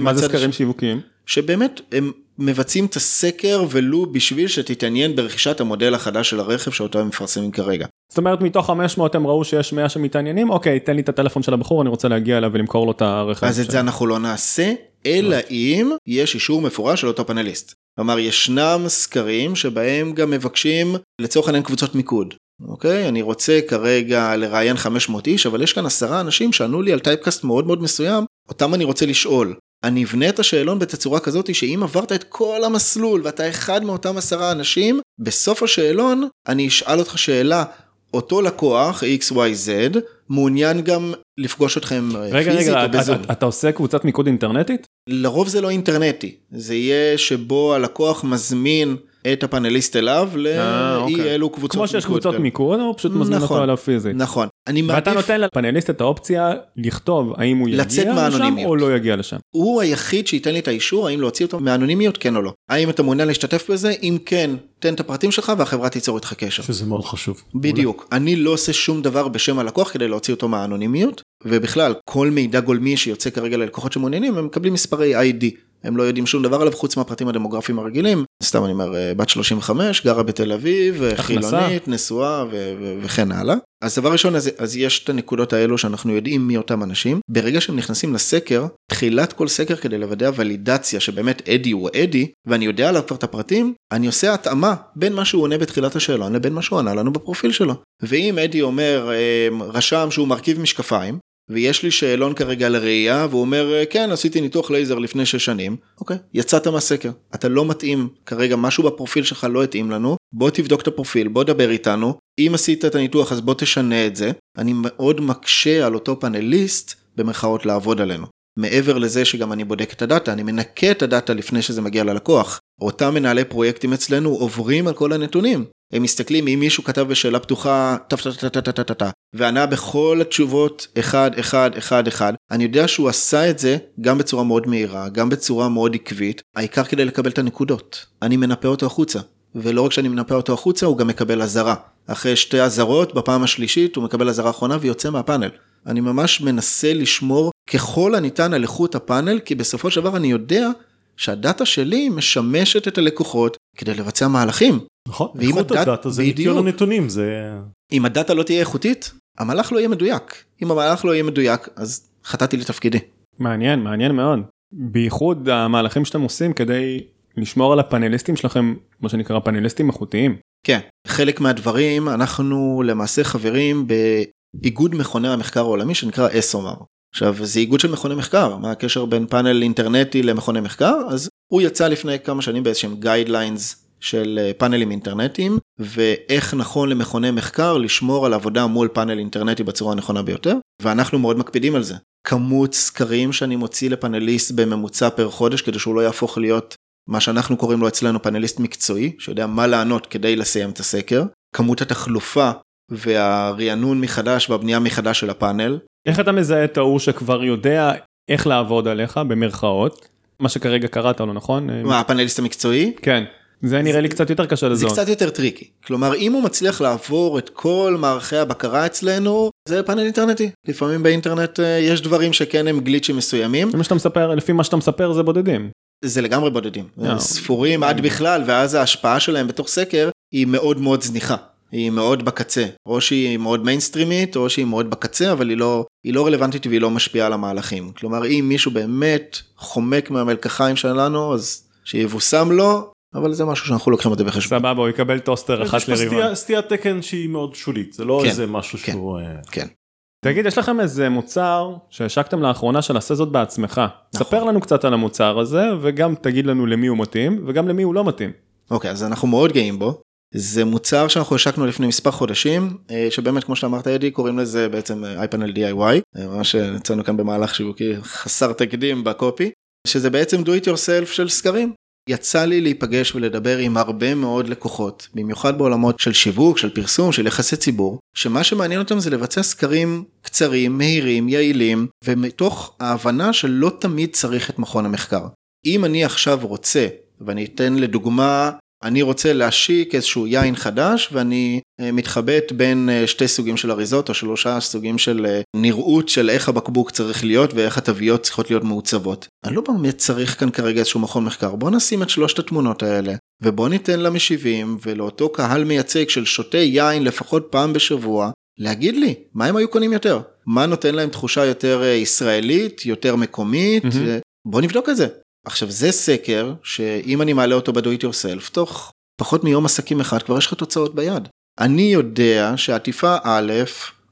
מה זה סקרים ש... שיווקיים? שבאמת הם מבצעים את הסקר ולו בשביל שתתעניין ברכישת המודל החדש של הרכב שאותו הם מפרסמים כרגע. זאת אומרת מתוך 500 הם ראו שיש 100 שמתעניינים אוקיי תן לי את הטלפון של הבחור אני רוצה להגיע אליו ולמכור לו את הרכב. אז את זה אנחנו לא נעשה אלא אם יש אישור מפורש של אותו פאנליסט. כלומר ישנם סקרים שבהם גם מבקשים לצורך העניין קבוצות מיקוד. אוקיי אני רוצה כרגע לראיין 500 איש אבל יש כאן עשרה אנשים שענו לי על טייפקאסט מאוד מאוד מסוים אותם אני רוצה לשאול אני אבנה את השאלון בתצורה כזאת שאם עברת את כל המסלול ואתה אחד מאותם עשרה אנשים, בסוף השאלון אני אשאל אותך שאלה, אותו לקוח XYZ מעוניין גם לפגוש אתכם אה, רגע, פיזית רגע, או אתה- בזום. אתה- אתה עושה קבוצת מיקוד אינטרנטית? לרוב זה לא אינטרנטי, זה יהיה שבו הלקוח מזמין את הפאנליסט אליו אה, לאי אוקיי. אלו קבוצות כמו שיש מיקוד קבוצות כאלה. מיקוד, הוא פשוט מזמין אותו נכון. אליו פיזית. נכון, אני מעדיף, ואתה נותן לפאנליסט את האופציה לכתוב האם הוא יגיע לשם מהאנונימיות. או לא יגיע לשם. הוא היחיד שייתן לי את האישור האם להוציא אותו מהאנונימיות כן או לא. האם אתה מעוניין להשתתף בזה? אם כן, תן את הפרטים שלך והחברה תיצור איתך קשר. שזה מאוד חשוב. בדיוק. אני לא עושה שום דבר בשם הלקוח כדי להוציא אותו מהאנונימיות, ובכלל, כל מידע גולמי שיוצא כרגע ללקוחות שמעוניינים, הם מקבלים מספרי ID. הם לא יודעים שום דבר עליו חוץ מהפרטים הדמוגרפיים הרגילים. סתם אני אומר, אה, בת 35, גרה בתל אביב, אה. חילונית, נשואה ו- ו- וכן הלאה. אז דבר ראשון, אז, אז יש את הנקודות האלו שאנחנו יודעים מי אותם אנשים. ברגע שהם נכנסים לסקר, תחילת כל סקר כדי לוודא הוולידציה שבאמת אדי הוא אדי, ואני יודע עליו כבר את הפרטים, אני עושה התאמה בין מה שהוא עונה בתחילת השאלון לבין מה שהוא ענה לנו בפרופיל שלו. ואם אדי אומר, אה, רשם שהוא מרכיב משקפיים, ויש לי שאלון כרגע לראייה, והוא אומר, "אה, כן, עשיתי ניתוח לייזר לפני שש שנים, אוקיי, יצאת מהסקר. אתה לא מתאים, כרגע משהו בפרופיל שלך לא התאים לנו, בוא תבדוק את הפרופיל, בוא דבר איתנו, אם עשית את הניתוח אז בוא תשנה את זה. אני מאוד מקשה על אותו פאנליסט, במרכאות, לעבוד עלינו. מעבר לזה שגם אני בודק את הדאטה, אני מנקה את הדאטה לפני שזה מגיע ללקוח. אותם מנהלי פרויקטים אצלנו עוברים על כל הנתונים. הם מסתכלים אם מישהו כתב בשאלה פתוחה טף וענה בכל התשובות אחד אחד אחד אחד אני יודע שהוא עשה את זה גם בצורה מאוד מהירה גם בצורה מאוד עקבית העיקר כדי לקבל את הנקודות אני מנפה אותו החוצה ולא רק שאני מנפה אותו החוצה הוא גם מקבל אזהרה אחרי שתי אזהרות בפעם השלישית הוא מקבל אזהרה אחרונה ויוצא מהפאנל אני ממש מנסה לשמור ככל הניתן על איכות הפאנל כי בסופו של דבר אני יודע שהדאטה שלי משמשת את הלקוחות כדי לבצע מהלכים. נכון? איכות הדאט- הדאטה זה בדיוק. ניקיון הנתונים, זה... אם הדאטה לא תהיה איכותית, המהלך לא יהיה מדויק. אם המהלך לא יהיה מדויק, אז חטאתי לתפקידי. מעניין, מעניין מאוד. בייחוד המהלכים שאתם עושים כדי לשמור על הפאנליסטים שלכם, מה שנקרא פאנליסטים איכותיים. כן, חלק מהדברים, אנחנו למעשה חברים באיגוד מכוני המחקר העולמי שנקרא ESOMAR. עכשיו, זה איגוד של מכוני מחקר, מה הקשר בין פאנל אינטרנטי למכוני מחקר? אז הוא יצא לפני כמה שנים באיזשהם guidelines של אה, פאנלים אינטרנטיים, ואיך נכון למכוני מחקר לשמור על עבודה מול פאנל אינטרנטי בצורה הנכונה ביותר, ואנחנו מאוד מקפידים על זה. כמות סקרים שאני מוציא לפאנליסט בממוצע פר חודש כדי שהוא לא יהפוך להיות מה שאנחנו קוראים לו אצלנו פאנליסט מקצועי, שיודע מה לענות כדי לסיים את הסקר, כמות התחלופה והרענון מחדש והבנייה מחדש של הפאנל. איך אתה מזהה את ההוא שכבר יודע איך לעבוד עליך במרכאות? מה שכרגע קראת לו נכון? מה, הפאנליסט המקצועי? כן. זה נראה לי קצת יותר קשה זה לזהות. קצת יותר tricky. כלומר, אם הוא מצליח לעבור את כל מערכי הבקרה אצלנו, זה פאנל אינטרנטי. לפעמים באינטרנט אה, יש דברים שכן הם גליצ'ים מסוימים, מה שאתה מספר, לפי מה שאתה מספר זה בודדים. זה לגמרי בודדים. לא. ספורים עד בכלל, ואז ההשפעה שלהם בתוך סקר היא מאוד מאוד זניחה. היא מאוד בקצה, או שהיא מאוד מיינסטרימית, או שהיא מאוד בקצה, אבל היא לא, היא לא רלוונטית והיא לא משפיעה על המהלכים. כלומר, אם מישהו באמת חומק מהמלקחיים שלנו, אז שיבושם לו, אבל זה משהו שאנחנו לוקחים אותו בחשבון. סבבה, הוא יקבל טוסטר אחת יש פה לרבעון. סטיית תקן שהיא מאוד שולית, זה לא כן, איזה משהו כן. שהוא... אה, כן. תגיד, יש לכם איזה מוצר שהשקתם לאחרונה של עשה זאת בעצמך. נכון. ספר לנו קצת על המוצר הזה, וגם תגיד לנו למי הוא מתאים, וגם למי הוא לא מתאים. אוקיי, אז אנחנו מאוד גאים בו. זה מוצר שאנחנו השקנו לפני מספר חודשים, אה, שבאמת כמו שאמרת אדי, קוראים לזה בעצם אה, iPanel DIY, אה, ממש יצאנו כאן במהלך שיווקי חסר תקדים בקופי, שזה בעצם do it yourself של סקרים. יצא לי להיפגש ולדבר עם הרבה מאוד לקוחות, במיוחד בעולמות של שיווק, של פרסום, של יחסי ציבור, שמה שמעניין אותם זה לבצע סקרים קצרים, מהירים, יעילים, ומתוך ההבנה שלא תמיד צריך את מכון המחקר. אם אני עכשיו רוצה, ואני אתן לדוגמה, אני רוצה להשיק איזשהו יין חדש ואני אה, מתחבט בין אה, שתי סוגים של אריזות או שלושה סוגים של אה, נראות של איך הבקבוק צריך להיות ואיך התוויות צריכות להיות מעוצבות. אני לא באמת צריך כאן כרגע איזשהו מכון מחקר, בוא נשים את שלושת התמונות האלה ובוא ניתן למשיבים ולאותו קהל מייצג של שותה יין לפחות פעם בשבוע להגיד לי מה הם היו קונים יותר, מה נותן להם תחושה יותר ישראלית, יותר מקומית. אה, בוא נבדוק את זה. עכשיו זה סקר שאם אני מעלה אותו ב-do it yourself תוך פחות מיום עסקים אחד כבר יש לך תוצאות ביד. אני יודע שעטיפה א'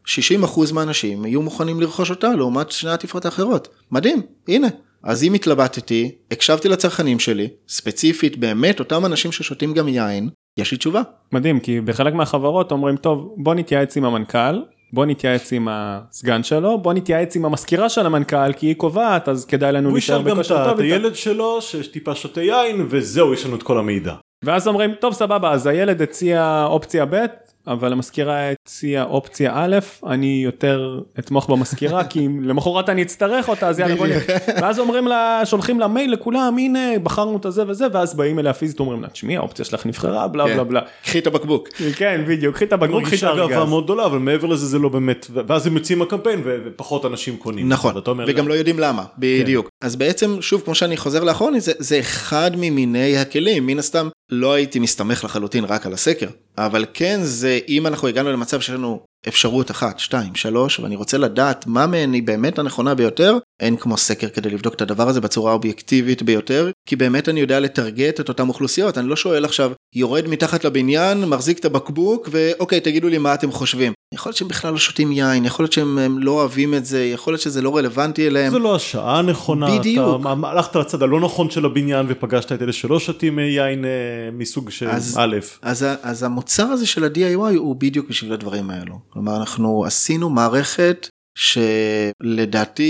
60% מהאנשים יהיו מוכנים לרכוש אותה לעומת שני העטיפות האחרות. מדהים, הנה. אז אם התלבטתי, הקשבתי לצרכנים שלי, ספציפית באמת אותם אנשים ששותים גם יין, יש לי תשובה. מדהים, כי בחלק מהחברות אומרים, טוב, בוא נתייעץ עם המנכ"ל, בוא נתייעץ עם הסגן שלו, בוא נתייעץ עם המזכירה של המנכ"ל, כי היא קובעת, אז כדאי לנו הוא להישאר ישאל גם את בכושר ה- טוב את. הילד שלו שטיפה שותה יין וזהו יש לנו את כל המידע. ואז אומרים, טוב סבבה, אז הילד הציע אופציה ב', אבל המזכירה הציעה אופציה א', אני יותר אתמוך במזכירה, כי אם למחרת אני אצטרך אותה, אז יאללה בוא נראה. ואז אומרים לה, שולחים לה מייל לכולם, הנה, בחרנו את הזה וזה, ואז באים אליה פיזית, אומרים לה, תשמעי, האופציה שלך נבחרה, בלה כן. בלה בלה. קחי את הבקבוק. כן, בדיוק, קחי את הבקבוק, קחי את מרגישה גאווה הארגז. מאוד גדולה אבל מעבר לזה זה לא באמת ואז הם יוצאים הקמפיין ו- ופחות אנשים קונים. נכון, וגם לא יודעים למה, בדיוק. אז בעצם, שוב, כמו שאני חוזר לאחרוני, זה, זה אחד ממיני הכלים, מן הסתם לא הייתי מסתמך לחלוטין רק על הסקר, אבל כן זה, אם אנחנו הגענו למצב שיש לנו אפשרות אחת, שתיים, שלוש, ואני רוצה לדעת מה מהן היא באמת הנכונה ביותר, אין כמו סקר כדי לבדוק את הדבר הזה בצורה האובייקטיבית ביותר, כי באמת אני יודע לטרגט את אותן אוכלוסיות, אני לא שואל עכשיו, יורד מתחת לבניין, מחזיק את הבקבוק, ואוקיי, תגידו לי מה אתם חושבים. יכול להיות שהם בכלל לא שותים יין, יכול להיות שהם הם לא אוהבים את זה, יכול להיות שזה לא רלוונטי אליהם. זה לא השעה הנכונה, בדיוק. אתה הלכת לצד הלא נכון של הבניין ופגשת את אלה שלא שותים אה, יין אה, מסוג של אז- א'. אז, ה- אז המוצר הזה של ה-DIY הוא בדיוק בשביל הדברים האלו. כלומר, אנחנו עשינו מערכת שלדעתי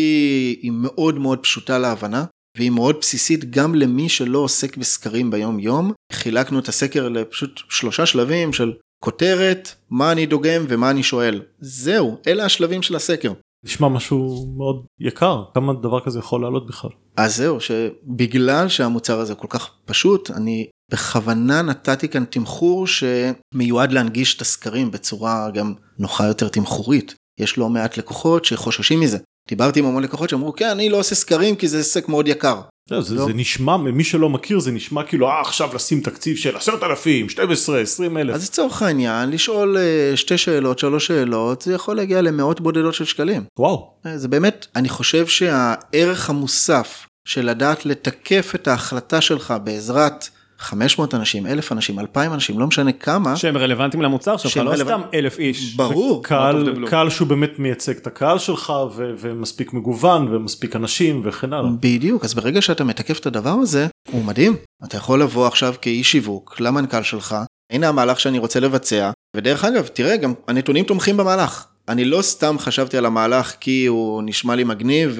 היא מאוד מאוד פשוטה להבנה, והיא מאוד בסיסית גם למי שלא עוסק בסקרים ביום יום. חילקנו את הסקר לפשוט שלושה שלבים של כותרת, מה אני דוגם ומה אני שואל. זהו, אלה השלבים של הסקר. נשמע משהו מאוד יקר, כמה דבר כזה יכול לעלות בכלל. אז זהו, שבגלל שהמוצר הזה כל כך פשוט, אני בכוונה נתתי כאן תמחור שמיועד להנגיש את הסקרים בצורה גם נוחה יותר תמחורית. יש לא מעט לקוחות שחוששים מזה. דיברתי עם המון לקוחות שאמרו, כן, אני לא עושה סקרים כי זה עסק מאוד יקר. לא, זה, לא. זה נשמע, מי שלא מכיר זה נשמע כאילו אה עכשיו לשים תקציב של עשרת אלפים, 12, 20 אלף. אז לצורך העניין, לשאול אה, שתי שאלות, שלוש שאלות, זה יכול להגיע למאות בודדות של שקלים. וואו. אה, זה באמת, אני חושב שהערך המוסף של לדעת לתקף את ההחלטה שלך בעזרת 500 אנשים, 1,000 אנשים, 2,000 אנשים, לא משנה כמה, שהם רלוונטיים למוצר שלך, לא רלוונט- סתם אלף איש. ברור. קהל. קהל שהוא באמת מייצג את הקהל שלך ו- ומספיק מגוון ומספיק אנשים וכן הלאה. בדיוק, אז ברגע שאתה מתקף את הדבר הזה, הוא מדהים. אתה יכול לבוא עכשיו כאיש שיווק למנכ"ל שלך, הנה המהלך שאני רוצה לבצע, ודרך אגב, תראה, גם הנתונים תומכים במהלך. אני לא סתם חשבתי על המהלך כי הוא נשמע לי מגניב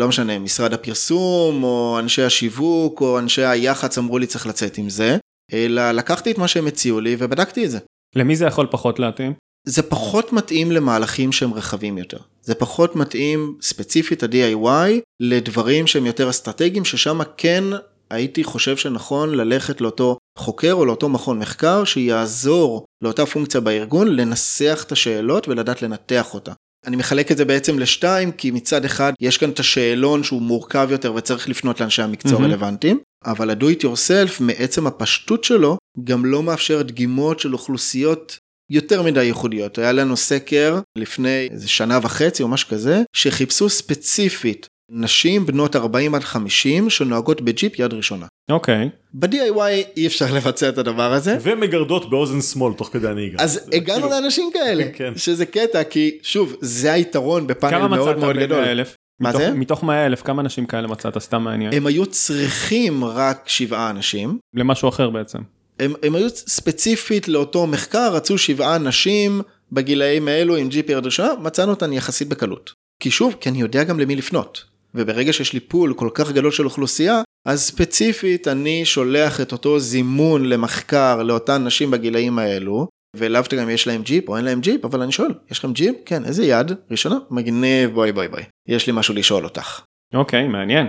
ולא משנה, משרד הפרסום, או אנשי השיווק, או אנשי היח"צ אמרו לי צריך לצאת עם זה, אלא לקחתי את מה שהם הציעו לי ובדקתי את זה. למי זה יכול פחות להתאים? זה פחות מתאים למהלכים שהם רחבים יותר. זה פחות מתאים ספציפית ה-DIY לדברים שהם יותר אסטרטגיים, ששם כן הייתי חושב שנכון ללכת לאותו חוקר או לאותו מכון מחקר שיעזור לאותה פונקציה בארגון לנסח את השאלות ולדעת לנתח אותה. אני מחלק את זה בעצם לשתיים, כי מצד אחד יש כאן את השאלון שהוא מורכב יותר וצריך לפנות לאנשי המקצוע מהמם. רלוונטיים, אבל ה-do it yourself מעצם הפשטות שלו גם לא מאפשר דגימות של אוכלוסיות יותר מדי ייחודיות. היה לנו סקר לפני איזה שנה וחצי או משהו כזה, שחיפשו ספציפית נשים בנות 40 עד 50 שנוהגות בג'יפ יד ראשונה. אוקיי. ב-DIY אי אפשר לבצע את הדבר הזה. ומגרדות באוזן שמאל תוך כדי הנהיגה. אז הגענו כאילו- לאנשים כאלה, כן. שזה קטע, כי שוב, זה היתרון בפאנל כמה מאוד מצאת מאוד גדול. באלף? מה מתוך- זה? מתוך 100 אלף, כמה אנשים כאלה מצאת? סתם מעניין. הם היו צריכים רק שבעה אנשים, למשהו אחר בעצם. הם, הם היו ספציפית לאותו מחקר, רצו שבעה נשים בגילאים האלו עם ג'יפ יד ראשונה, מצאנו אותן יחסית בקלות. כי שוב, כי אני יודע גם למי לפנות. וברגע שיש לי pool כל כך גדול של אוכלוסייה, אז ספציפית אני שולח את אותו זימון למחקר לאותן נשים בגילאים האלו, ולאו גם יש להם ג'יפ או אין להם ג'יפ, אבל אני שואל, יש לכם ג'יפ? כן, איזה יד? ראשונה? מגניב, בואי בואי בואי. יש לי משהו לשאול אותך. אוקיי, מעניין.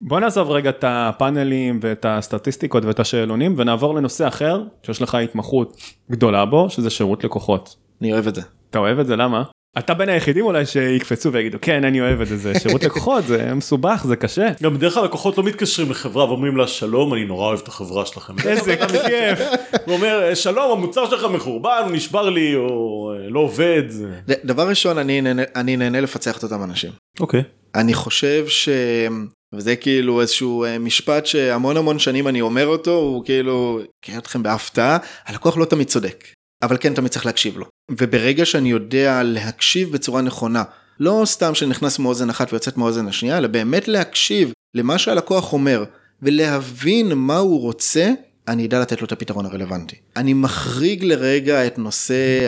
בוא נעזוב רגע את הפאנלים ואת הסטטיסטיקות ואת השאלונים ונעבור לנושא אחר שיש לך התמחות גדולה בו שזה שירות לקוחות. אני אוהב את זה. אתה אוהב את זה למה? אתה בין היחידים אולי שיקפצו ויגידו כן אני אוהב את זה זה שירות לקוחות זה מסובך זה קשה. גם בדרך כלל לקוחות לא מתקשרים לחברה ואומרים לה שלום אני נורא אוהב את החברה שלכם. איזה כיף. הוא אומר שלום המוצר שלך מחורבן הוא נשבר לי או אה, לא עובד. דבר ראשון, אני נהנה, אני נהנה לפצח את אותם אנשים. אוקיי. אני חושב ש... וזה כאילו איזשהו אה, משפט שהמון המון שנים אני אומר אותו, הוא כאילו, קרא אתכם בהפתעה, הלקוח לא תמיד צודק, אבל כן תמיד צריך להקשיב לו. וברגע שאני יודע להקשיב בצורה נכונה, לא סתם שנכנס מאוזן אחת ויוצאת מאוזן השנייה, אלא באמת להקשיב למה שהלקוח אומר, ולהבין מה הוא רוצה, אני אדע לתת לו את הפתרון הרלוונטי. אני מחריג לרגע את נושא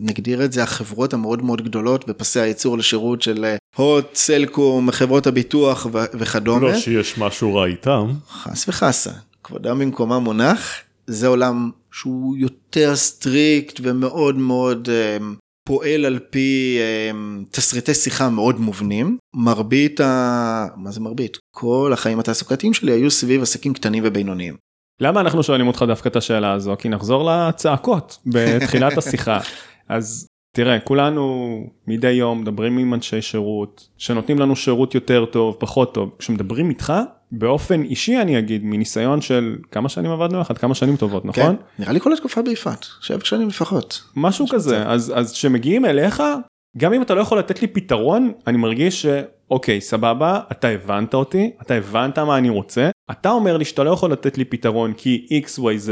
נגדיר את זה החברות המאוד מאוד גדולות בפסי הייצור לשירות של אה, הוט, סלקום, חברות הביטוח ו- וכדומה. לא שיש משהו רע איתם. חס וחסה, כבודם במקומה מונח, זה עולם שהוא יותר strict ומאוד מאוד אה, פועל על פי אה, תסריטי שיחה מאוד מובנים. מרבית ה... מה זה מרבית? כל החיים התעסוקתיים שלי היו סביב עסקים קטנים ובינוניים. למה אנחנו שואלים אותך דווקא את השאלה הזו? כי נחזור לצעקות בתחילת השיחה. אז תראה, כולנו מדי יום מדברים עם אנשי שירות, שנותנים לנו שירות יותר טוב, פחות טוב. כשמדברים איתך, באופן אישי אני אגיד, מניסיון של כמה שנים עבדנו יחד, כמה שנים טובות, נכון? כן, נראה לי כל התקופה ביפעת, שבע שנים לפחות. משהו כזה, אז אז כשמגיעים אליך, גם אם אתה לא יכול לתת לי פתרון, אני מרגיש שאוקיי, סבבה, אתה הבנת אותי, אתה הבנת מה אני רוצה, אתה אומר לי שאתה לא יכול לתת לי פתרון כי XYZ,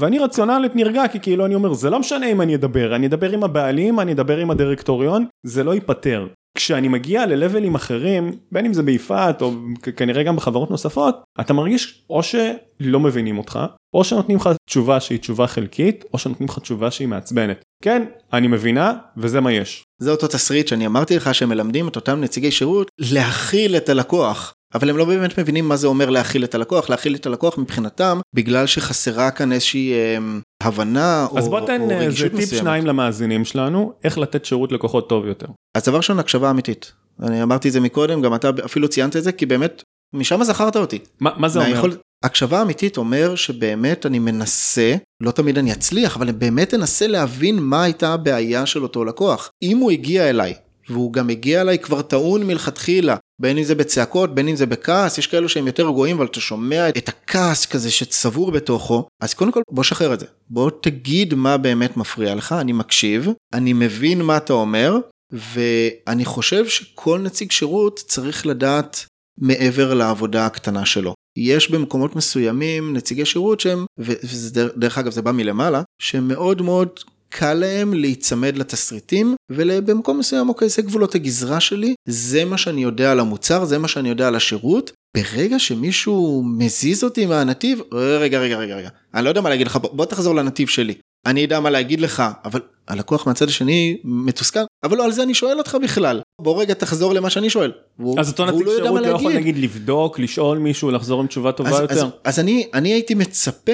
ואני רציונלית נרגע כי כאילו אני אומר זה לא משנה אם אני אדבר, אני אדבר עם הבעלים, אני אדבר עם הדירקטוריון, זה לא ייפתר. כשאני מגיע ללבלים אחרים, בין אם זה ביפעת או כנראה גם בחברות נוספות, אתה מרגיש או שלא מבינים אותך, או שנותנים לך תשובה שהיא תשובה חלקית, או שנותנים לך תשובה שהיא מעצבנת. כן, אני מבינה, וזה מה יש. זה אותו תסריט שאני אמרתי לך שמלמדים את אותם נציגי שירות להכיל את הלקוח. אבל הם לא באמת מבינים מה זה אומר להכיל את הלקוח, להכיל את הלקוח מבחינתם, בגלל שחסרה כאן איזושהי אה, הבנה או, אז בוא תן או איזה רגישות טיפ מסוימת. שניים למאזינים שלנו, איך לתת שירות לקוחות טוב יותר. אז דבר ראשון, הקשבה אמיתית. אני אמרתי את זה מקודם, גם אתה אפילו ציינת את זה, כי באמת, משם זכרת אותי. מה מה זה אומר? מהיכול- הקשבה אמיתית אומר שבאמת אני מנסה, לא תמיד אני אצליח, אבל אני באמת אנסה להבין מה הייתה הבעיה של אותו לקוח. אם הוא הגיע אליי, והוא גם הגיע אליי כבר טעון מלכתחילה, בין אם זה בצעקות, בין אם זה בכעס, יש כאלו שהם יותר רגועים, אבל אתה שומע את הכעס כזה שצבור בתוכו, אז קודם כל בוא שחרר את זה. בוא תגיד מה באמת מפריע לך, אני מקשיב, אני מבין מה אתה אומר, ואני חושב שכל נציג שירות צריך לדעת מעבר לעבודה הקטנה שלו. יש במקומות מסוימים נציגי שירות שהם, וזה דרך אגב זה בא מלמעלה, שהם מאוד מאוד קל להם להיצמד לתסריטים ובמקום מסוים אוקיי זה גבולות הגזרה שלי זה מה שאני יודע על המוצר זה מה שאני יודע על השירות ברגע שמישהו מזיז אותי מהנתיב רגע רגע רגע רגע אני לא יודע מה להגיד לך בוא, תחזור לנתיב שלי אני אדע מה להגיד לך אבל הלקוח מהצד השני מתוסכל אבל לא על זה אני שואל אותך בכלל בוא רגע תחזור למה שאני שואל. והוא- אז אותו נציג לא שירות מה לא יכול להגיד. נגיד לבדוק, לשאול מישהו, לחזור עם תשובה טובה אז, יותר. אז, אז אני, אני הייתי מצפה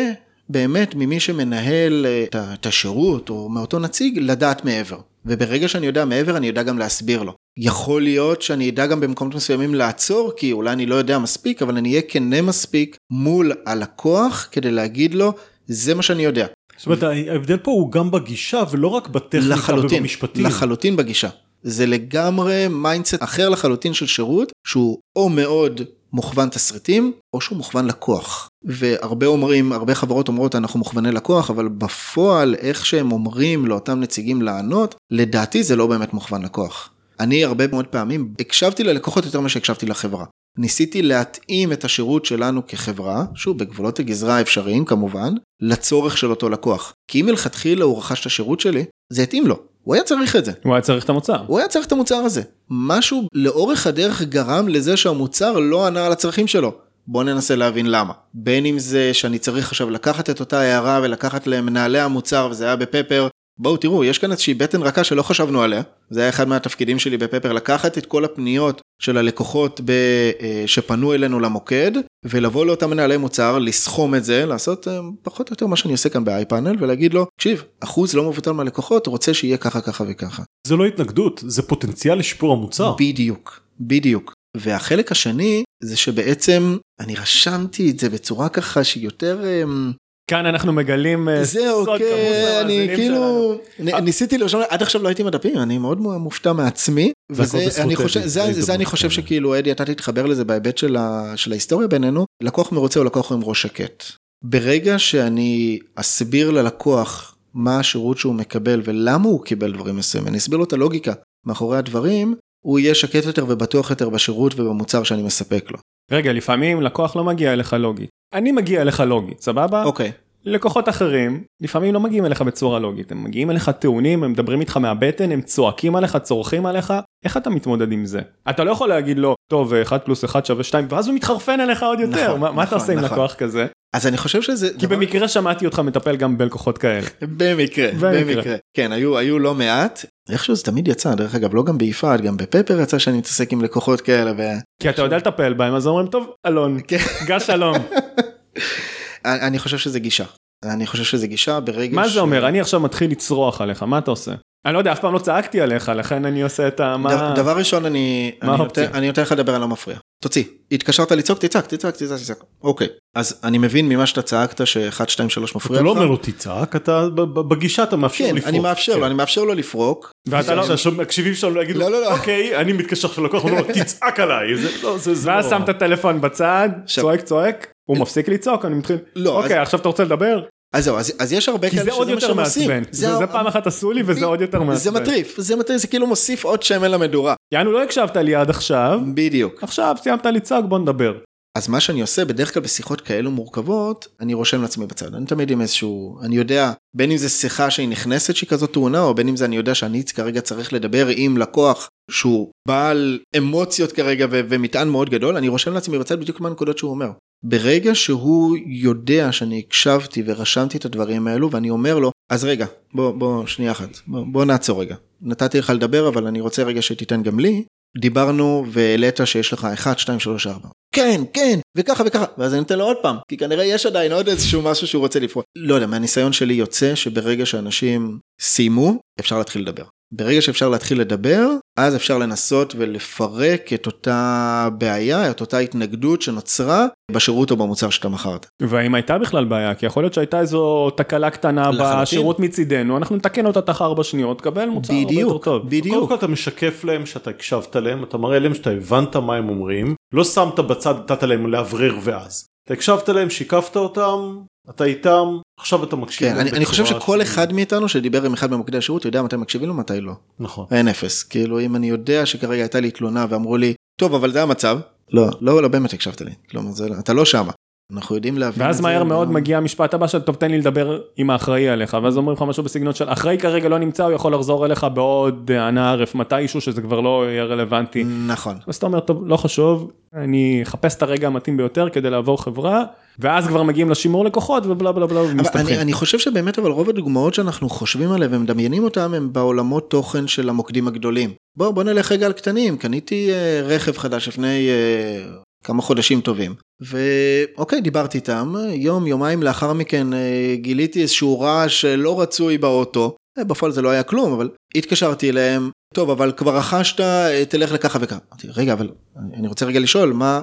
באמת ממי שמנהל אה, את השירות או מאותו נציג לדעת מעבר. וברגע שאני יודע מעבר אני יודע גם להסביר לו. יכול להיות שאני אדע גם במקומות מסוימים לעצור כי אולי אני לא יודע מספיק אבל אני אהיה כנה מספיק מול הלקוח כדי להגיד לו זה מה שאני יודע. זאת אומרת ההבדל פה הוא גם בגישה ולא רק בטכניקה לחלוטין, ובמשפטים. לחלוטין בגישה. זה לגמרי mindset אחר לחלוטין של שירות שהוא או מאוד מוכוון תסריטים או שהוא מוכוון לקוח. והרבה אומרים, הרבה חברות אומרות אנחנו מוכווני לקוח אבל בפועל איך שהם אומרים לאותם נציגים לענות לדעתי זה לא באמת מוכוון לקוח. אני הרבה מאוד פעמים הקשבתי ללקוחות יותר ממה שהקשבתי לחברה. ניסיתי להתאים את השירות שלנו כחברה, שוב בגבולות הגזרה האפשריים כמובן, לצורך של אותו לקוח. כי אם מלכתחילה הוא רכש את השירות שלי, זה התאים לו. הוא היה צריך את זה. הוא היה צריך את המוצר. הוא היה צריך את המוצר הזה. משהו לאורך הדרך גרם לזה שהמוצר לא ענה על הצרכים שלו. בוא ננסה להבין למה. בין אם זה שאני צריך עכשיו לקחת את אותה הערה ולקחת למנהלי המוצר וזה היה בפפר. בואו תראו, יש כאן איזושהי בטן רכה שלא חשבנו עליה. זה היה אחד מהתפקידים שלי בפפר, לקחת את כל הפניות של הלקוחות ב... אה, שפנו אלינו למוקד, ולבוא לאותם מנהלי מוצר, לסכום את זה, לעשות אה, פחות או יותר מה שאני עושה כאן ב-iPanel, ולהגיד לו, תקשיב, אחוז לא מבוטל מהלקוחות רוצה שיהיה ככה ככה וככה. זה לא התנגדות זה פוטנציאל לשיפור המוצר. בדיוק, בדיוק. והחלק השני זה שבעצם אני רשמתי את זה בצורה ככה שהיא יותר אמ, כאן אנחנו מגלים אה, זהו סוד כמוס כן אני כאילו שלנו. ניסיתי לרשום עד עכשיו לא הייתי עם הדפים אני מאוד מופתע מעצמי וזה אני חושב זה זה זה הזדמנות, אני חושב. שכאילו אדי אתה תתחבר לזה בהיבט של ה- של ההיסטוריה בינינו לקוח מרוצה הוא לקוח עם ראש שקט. ברגע שאני אסביר ללקוח מה השירות שהוא מקבל ולמה הוא קיבל דברים מסוימים אני אסביר לו את הלוגיקה מאחורי הדברים הוא יהיה שקט יותר ובטוח יותר בשירות ובמוצר שאני מספק לו. רגע, לפעמים לקוח לא מגיע אליך לוגית. אני מגיע אליך לוגית, סבבה? אוקיי. לקוחות אחרים לפעמים לא מגיעים אליך בצורה לוגית הם מגיעים אליך טעונים הם מדברים איתך מהבטן הם צועקים עליך צורכים עליך איך אתה מתמודד עם זה אתה לא יכול להגיד לו טוב 1 פלוס 1 שווה 2 ואז הוא מתחרפן אליך עוד יותר נכון, מה, מה אתה נכון, עושה עם נכון. לקוח כזה אז אני חושב שזה... כי דבר- במקרה שמעתי אותך מטפל גם בלקוחות כאלה במקרה, במקרה. כן, היו, היו לא מעט. איכשהו זה תמיד יצא, דרך אגב, לא גם ביפעת, גם בפפר יצא שאני מתעסק עם לקוחות כאלה. ו... כי אתה יודע לטפל בהם אז אומרים טוב אלון כן. גש שלום אני חושב שזה גישה. אני חושב שזה גישה ברגע מה ש- זה אומר אני עכשיו מתחיל לצרוח עליך מה אתה עושה אני לא יודע אף פעם לא צעקתי עליך לכן אני עושה את ה... דבר ראשון אני מה אני האופציה? נותן- אני נותן לך לדבר על המפריע. תוציא, התקשרת לצעוק, תצעק, תצעק, תצעק, תצעק. אוקיי, אז אני מבין ממה שאתה צעקת ש-1, 2, 3 מפריע אתה לך. לא אומר לו תצעק, אתה בגישה אתה מאפשר כן, לפרוק. אני מאפשר לו, כן. אני מאפשר לו לפרוק. ואתה לא... שהמקשיבים שלנו לא יגידו, לא, לא, לא. אוקיי, אני מתקשר עכשיו ללקוח, אומר לו, תצעק עליי. לא, ואז לא- שם את הטלפון בצד צועק צועק הוא מפסיק לצעוק אני מתחיל לא, אוקיי עכשיו אתה רוצה לדבר אז זהו, אז אז יש הרבה כי כאלה זה עוד שזה מה יותר שהם עושים. מעצבן זה ה- זה פעם אחת עשו לי וזה עוד יותר זה מעצבן. מטריף, זה מטריף, זה כאילו מוסיף עוד שמן למדורה. יענו לא הקשבת לי עד עכשיו בדיוק. עכשיו סיימת לצעוק בוא נדבר. אז מה שאני עושה בדרך כלל בשיחות כאלו מורכבות, אני רושם לעצמי בצד. אני תמיד עם איזשהו, אני יודע, בין אם זה שיחה שהיא נכנסת שהיא כזאת טעונה, או בין אם זה אני יודע שאני כרגע צריך לדבר עם לקוח שהוא בעל אמוציות כרגע ומטען מאוד גדול, אני רושם לעצמי בצד בדיוק מה הנקודות שהוא אומר. ברגע שהוא יודע שאני הקשבתי ורשמתי את הדברים האלו, ואני אומר לו, אז רגע, בוא, בוא, שנייה אחת, בוא, בוא נעצור רגע. נתתי לך לדבר, אבל אני רוצה רגע שתיתן גם לי. דיברנו והעלית שיש לך 1, 2, 3, 4. כן, כן, וככה וככה, ואז אני נותן לו עוד פעם, כי כנראה יש עדיין עוד איזשהו משהו שהוא רוצה לפרוק. לא יודע, מהניסיון שלי יוצא שברגע שאנשים סיימו, אפשר להתחיל לדבר. ברגע שאפשר להתחיל לדבר, אז אפשר לנסות ולפרק את אותה בעיה, את אותה התנגדות שנוצרה בשירות או במוצר שאתה מכרת. והאם הייתה בכלל בעיה כי יכול להיות שהייתה איזו תקלה קטנה לחלוטין. בשירות מצידנו אנחנו נתקן אותה תוך ארבע שניות קבל מוצר הרבה יותר בדיוק, טוב. קודם בדיוק. כל אתה משקף להם שאתה הקשבת להם, אתה מראה להם שאתה הבנת מה הם אומרים, לא שמת בצד, נתת להם לאוורר ואז. אתה הקשבת להם, שיקפת אותם, אתה איתם, עכשיו אתה מקשיב כן, אני, אני חושב שכל שהיא- אחד מאיתנו שדיבר עם אחד ממוקדי השירות יודע מתי מקשיבים לו מתי לא. נכון. אין אפס. כאילו אם אני יודע שכרגע הייתה לי תלונה ואמרו לי, טוב אבל זה המצב. לא, לא, לא באמת הקשבת לי. כלומר, זה, לא- אתה לא שמה. אנחנו יודעים להבין ואז את מהר זה, מאוד וגם- מגיע המשפט הבא של טוב תן לי לדבר עם האחראי עליך ואז אומרים לך משהו בסגנון של אחראי כרגע לא נמצא הוא יכול לחזור אליך בעוד אה, אנה ערף מתישהו שזה כבר לא יהיה רלוונטי. נכון. אז אתה אומר טוב לא חשוב אני אחפש את הרגע המתאים ביותר כדי לעבור חברה ואז כבר מגיעים לשימור לקוחות ובלה בלה בלה אבל אני, ומסתבכים. אני חושב שבאמת אבל רוב הדוגמאות שאנחנו חושבים עליהן ומדמיינים אותן הם בעולמות תוכן של המוקדים הגדולים. בוא בוא נלך רגע על קטנים קניתי אה, רכב חדש לפני אה, כמה חודשים טובים. ואוקיי דיברתי איתם יום יומיים לאחר מכן אה, גיליתי איזשהו רעש לא רצוי באוטו. אה, בפועל זה לא היה כלום אבל התקשרתי אליהם. טוב אבל כבר רכשת אה, תלך לככה וככה. אמרתי רגע אבל אני רוצה רגע לשאול מה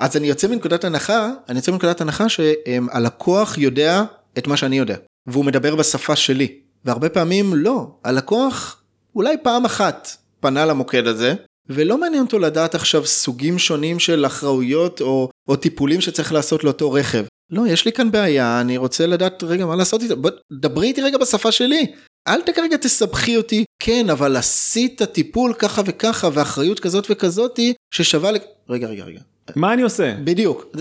אז אני יוצא מנקודת הנחה, אני יוצא מנקודת הנחה שהלקוח יודע את מה שאני יודע, והוא מדבר בשפה שלי, והרבה פעמים לא, הלקוח אולי פעם אחת פנה למוקד הזה, ולא מעניין אותו לדעת עכשיו סוגים שונים של אחראויות או, או טיפולים שצריך לעשות לאותו רכב. לא, יש לי כאן בעיה, אני רוצה לדעת רגע מה לעשות איתה, בוא, דברי איתי רגע בשפה שלי. אל כרגע תסבכי אותי, כן, אבל עשית טיפול ככה וככה, ואחריות כזאת וכזאתי, ששווה ל... רגע, רגע, רגע. מה אני עושה? בדיוק.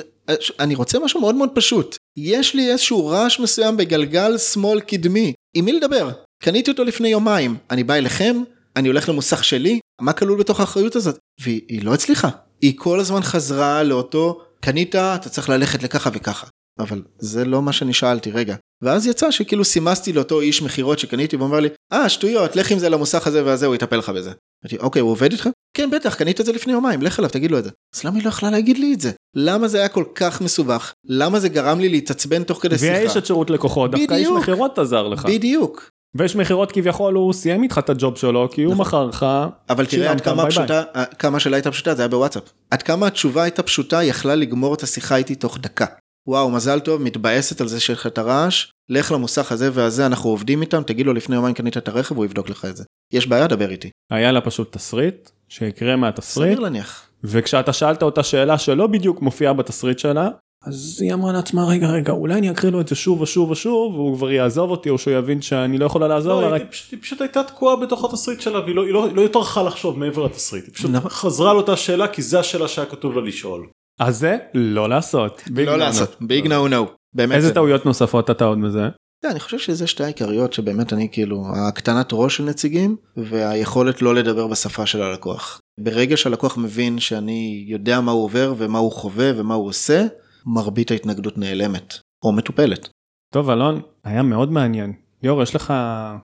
אני רוצה משהו מאוד מאוד פשוט. יש לי איזשהו רעש מסוים בגלגל שמאל קדמי. עם מי לדבר? קניתי אותו לפני יומיים. אני בא אליכם, אני הולך למוסך שלי, מה כלול בתוך האחריות הזאת? והיא לא הצליחה. היא כל הזמן חזרה לאותו, קנית, אתה צריך ללכת לככה וככה. אבל זה לא מה שאני שאלתי, רגע. ואז יצא שכאילו סימסתי לאותו איש מכירות שקניתי והוא אומר לי, אה, שטויות, לך עם זה למוסך הזה והזה, הוא יטפל לך בזה. אמרתי, אוקיי, הוא עובד איתך? כן, בטח, קנית את זה לפני יומיים, לך אליו, תגיד לו את זה. אז למה היא לא יכלה להגיד לי את זה? למה זה היה כל כך מסובך? למה זה גרם לי להתעצבן תוך כדי שיחה? ויש את שירות לקוחות דווקא איש. מכירות עזר לך. בדיוק. ויש מכירות כביכול הוא סיים איתך את הג'וב שלו כי הוא נכון. מכר לך. אבל תראה עד כמה. פשוטה, כמה השאלה הייתה פשוטה, זה היה בוואטסאפ. עד כמה התשובה הייתה פשוטה, יכלה לגמור את השיחה איתי תוך דקה. וואו, מזל טוב, מתבאסת על זה שיש לך את הרעש, לך למוסך הזה והזה, אנחנו עובדים איתם, תגיד לו לפני יומיים קנית את הרכב, הוא יבדוק לך את זה. יש בעיה, דבר איתי. היה לה פשוט תסריט שהקרה מהתסריט סביר להניח. וכשאתה שאלת אותה שאלה שלא בדיוק מופיעה בתסריט שלה אז היא אמרה לעצמה רגע רגע אולי אני אקריא לו את זה שוב ושוב ושוב והוא כבר יעזוב אותי או שהוא יבין שאני לא יכולה לעזור לא, לה היא רק פשוט- היא פשוט הייתה תקועה בתוך התסריט שלה והיא לא- לא לא טרחה לחשוב מעבר לתסריט. היא פשוט נכון. חזרה על אותה שאלה כי זה השאלה שהיה כתוב לה לשאול. אז זה לא לעשות. לא. לעשות, ביג נו נו. באמת. איזה זה- טעויות נוספות אתה עוד מזה? כן, אני חושב שזה שתי העיקריות שבאמת אני כאילו, הקטנת ראש של נציגים והיכולת לא לדבר בשפה של הלקוח. ברגע שהלקוח מבין שאני יודע מה הוא עובר ומה הוא חווה ומה הוא עושה, מרבית ההתנגדות נעלמת או מטופלת. טוב אלון, היה מאוד מעניין. ליאור, יש לך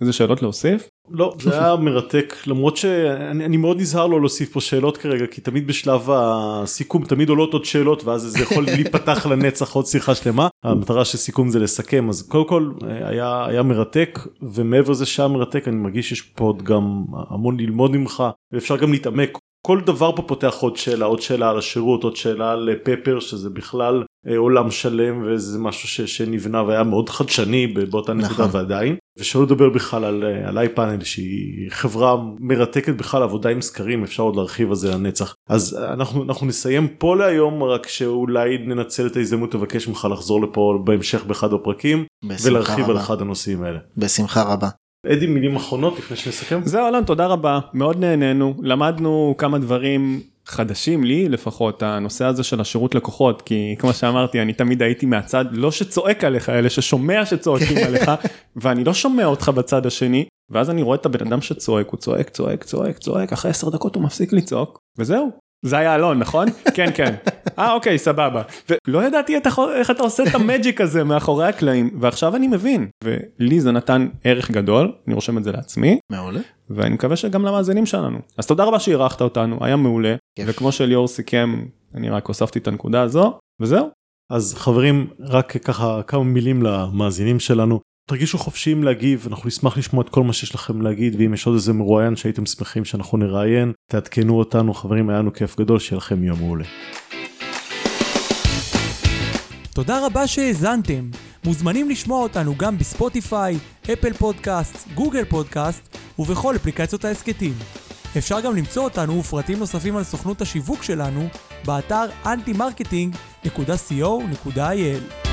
איזה שאלות להוסיף? לא זה היה מרתק למרות שאני אני מאוד נזהר לא להוסיף פה שאלות כרגע כי תמיד בשלב הסיכום תמיד עולות עוד שאלות ואז זה יכול להיפתח לנצח עוד שיחה שלמה המטרה של סיכום זה לסכם אז קודם כל היה היה מרתק ומעבר לזה שהיה מרתק אני מרגיש שיש פה עוד גם המון ללמוד ממך ואפשר גם להתעמק. כל דבר פה פותח עוד שאלה עוד שאלה על השירות עוד שאלה על פפר שזה בכלל אה, עולם שלם וזה משהו ש, שנבנה והיה מאוד חדשני באותה נקודה נכון. ועדיין ושלא לדבר בכלל על, אה, על איפאנל שהיא חברה מרתקת בכלל עבודה עם סקרים אפשר עוד להרחיב על זה לנצח אז אנחנו אנחנו נסיים פה להיום רק שאולי ננצל את ההזדמנות לבקש ממך לחזור לפה בהמשך באחד הפרקים ולהרחיב על. אחד הנושאים האלה. בשמחה רבה. אדי מילים אחרונות לפני שנסכם. זהו אלון, תודה רבה, מאוד נהנינו, למדנו כמה דברים חדשים לי לפחות, הנושא הזה של השירות לקוחות, כי כמו שאמרתי, אני תמיד הייתי מהצד, לא שצועק עליך, אלא ששומע שצועקים עליך, ואני לא שומע אותך בצד השני, ואז אני רואה את הבן אדם שצועק, הוא צועק, צועק, צועק, צועק, אחרי עשר דקות הוא מפסיק לצעוק, וזהו. זה היה אלון, נכון? כן, כן. אה, אוקיי, סבבה. ולא ידעתי את החו- איך אתה עושה את המג'יק הזה מאחורי הקלעים, ועכשיו אני מבין. ולי זה נתן ערך גדול, אני רושם את זה לעצמי, מעולה. ואני מקווה שגם למאזינים שלנו. אז תודה רבה שאירחת אותנו, היה מעולה, כיף. וכמו שליאור סיכם, אני רק הוספתי את הנקודה הזו, וזהו. אז חברים רק ככה כמה מילים למאזינים שלנו תרגישו חופשיים להגיב אנחנו נשמח לשמוע את כל מה שיש לכם להגיד ואם יש עוד איזה מרואיין שהייתם שמחים שאנחנו נראיין תעדכנו אותנו חברים היה לנו כיף גדול שיהיה לכם יום מעולה. תודה רבה שהאזנתם. מוזמנים לשמוע אותנו גם בספוטיפיי, אפל פודקאסט, גוגל פודקאסט ובכל אפליקציות ההסכתים. אפשר גם למצוא אותנו ופרטים נוספים על סוכנות השיווק שלנו באתר antimarketing.co.il.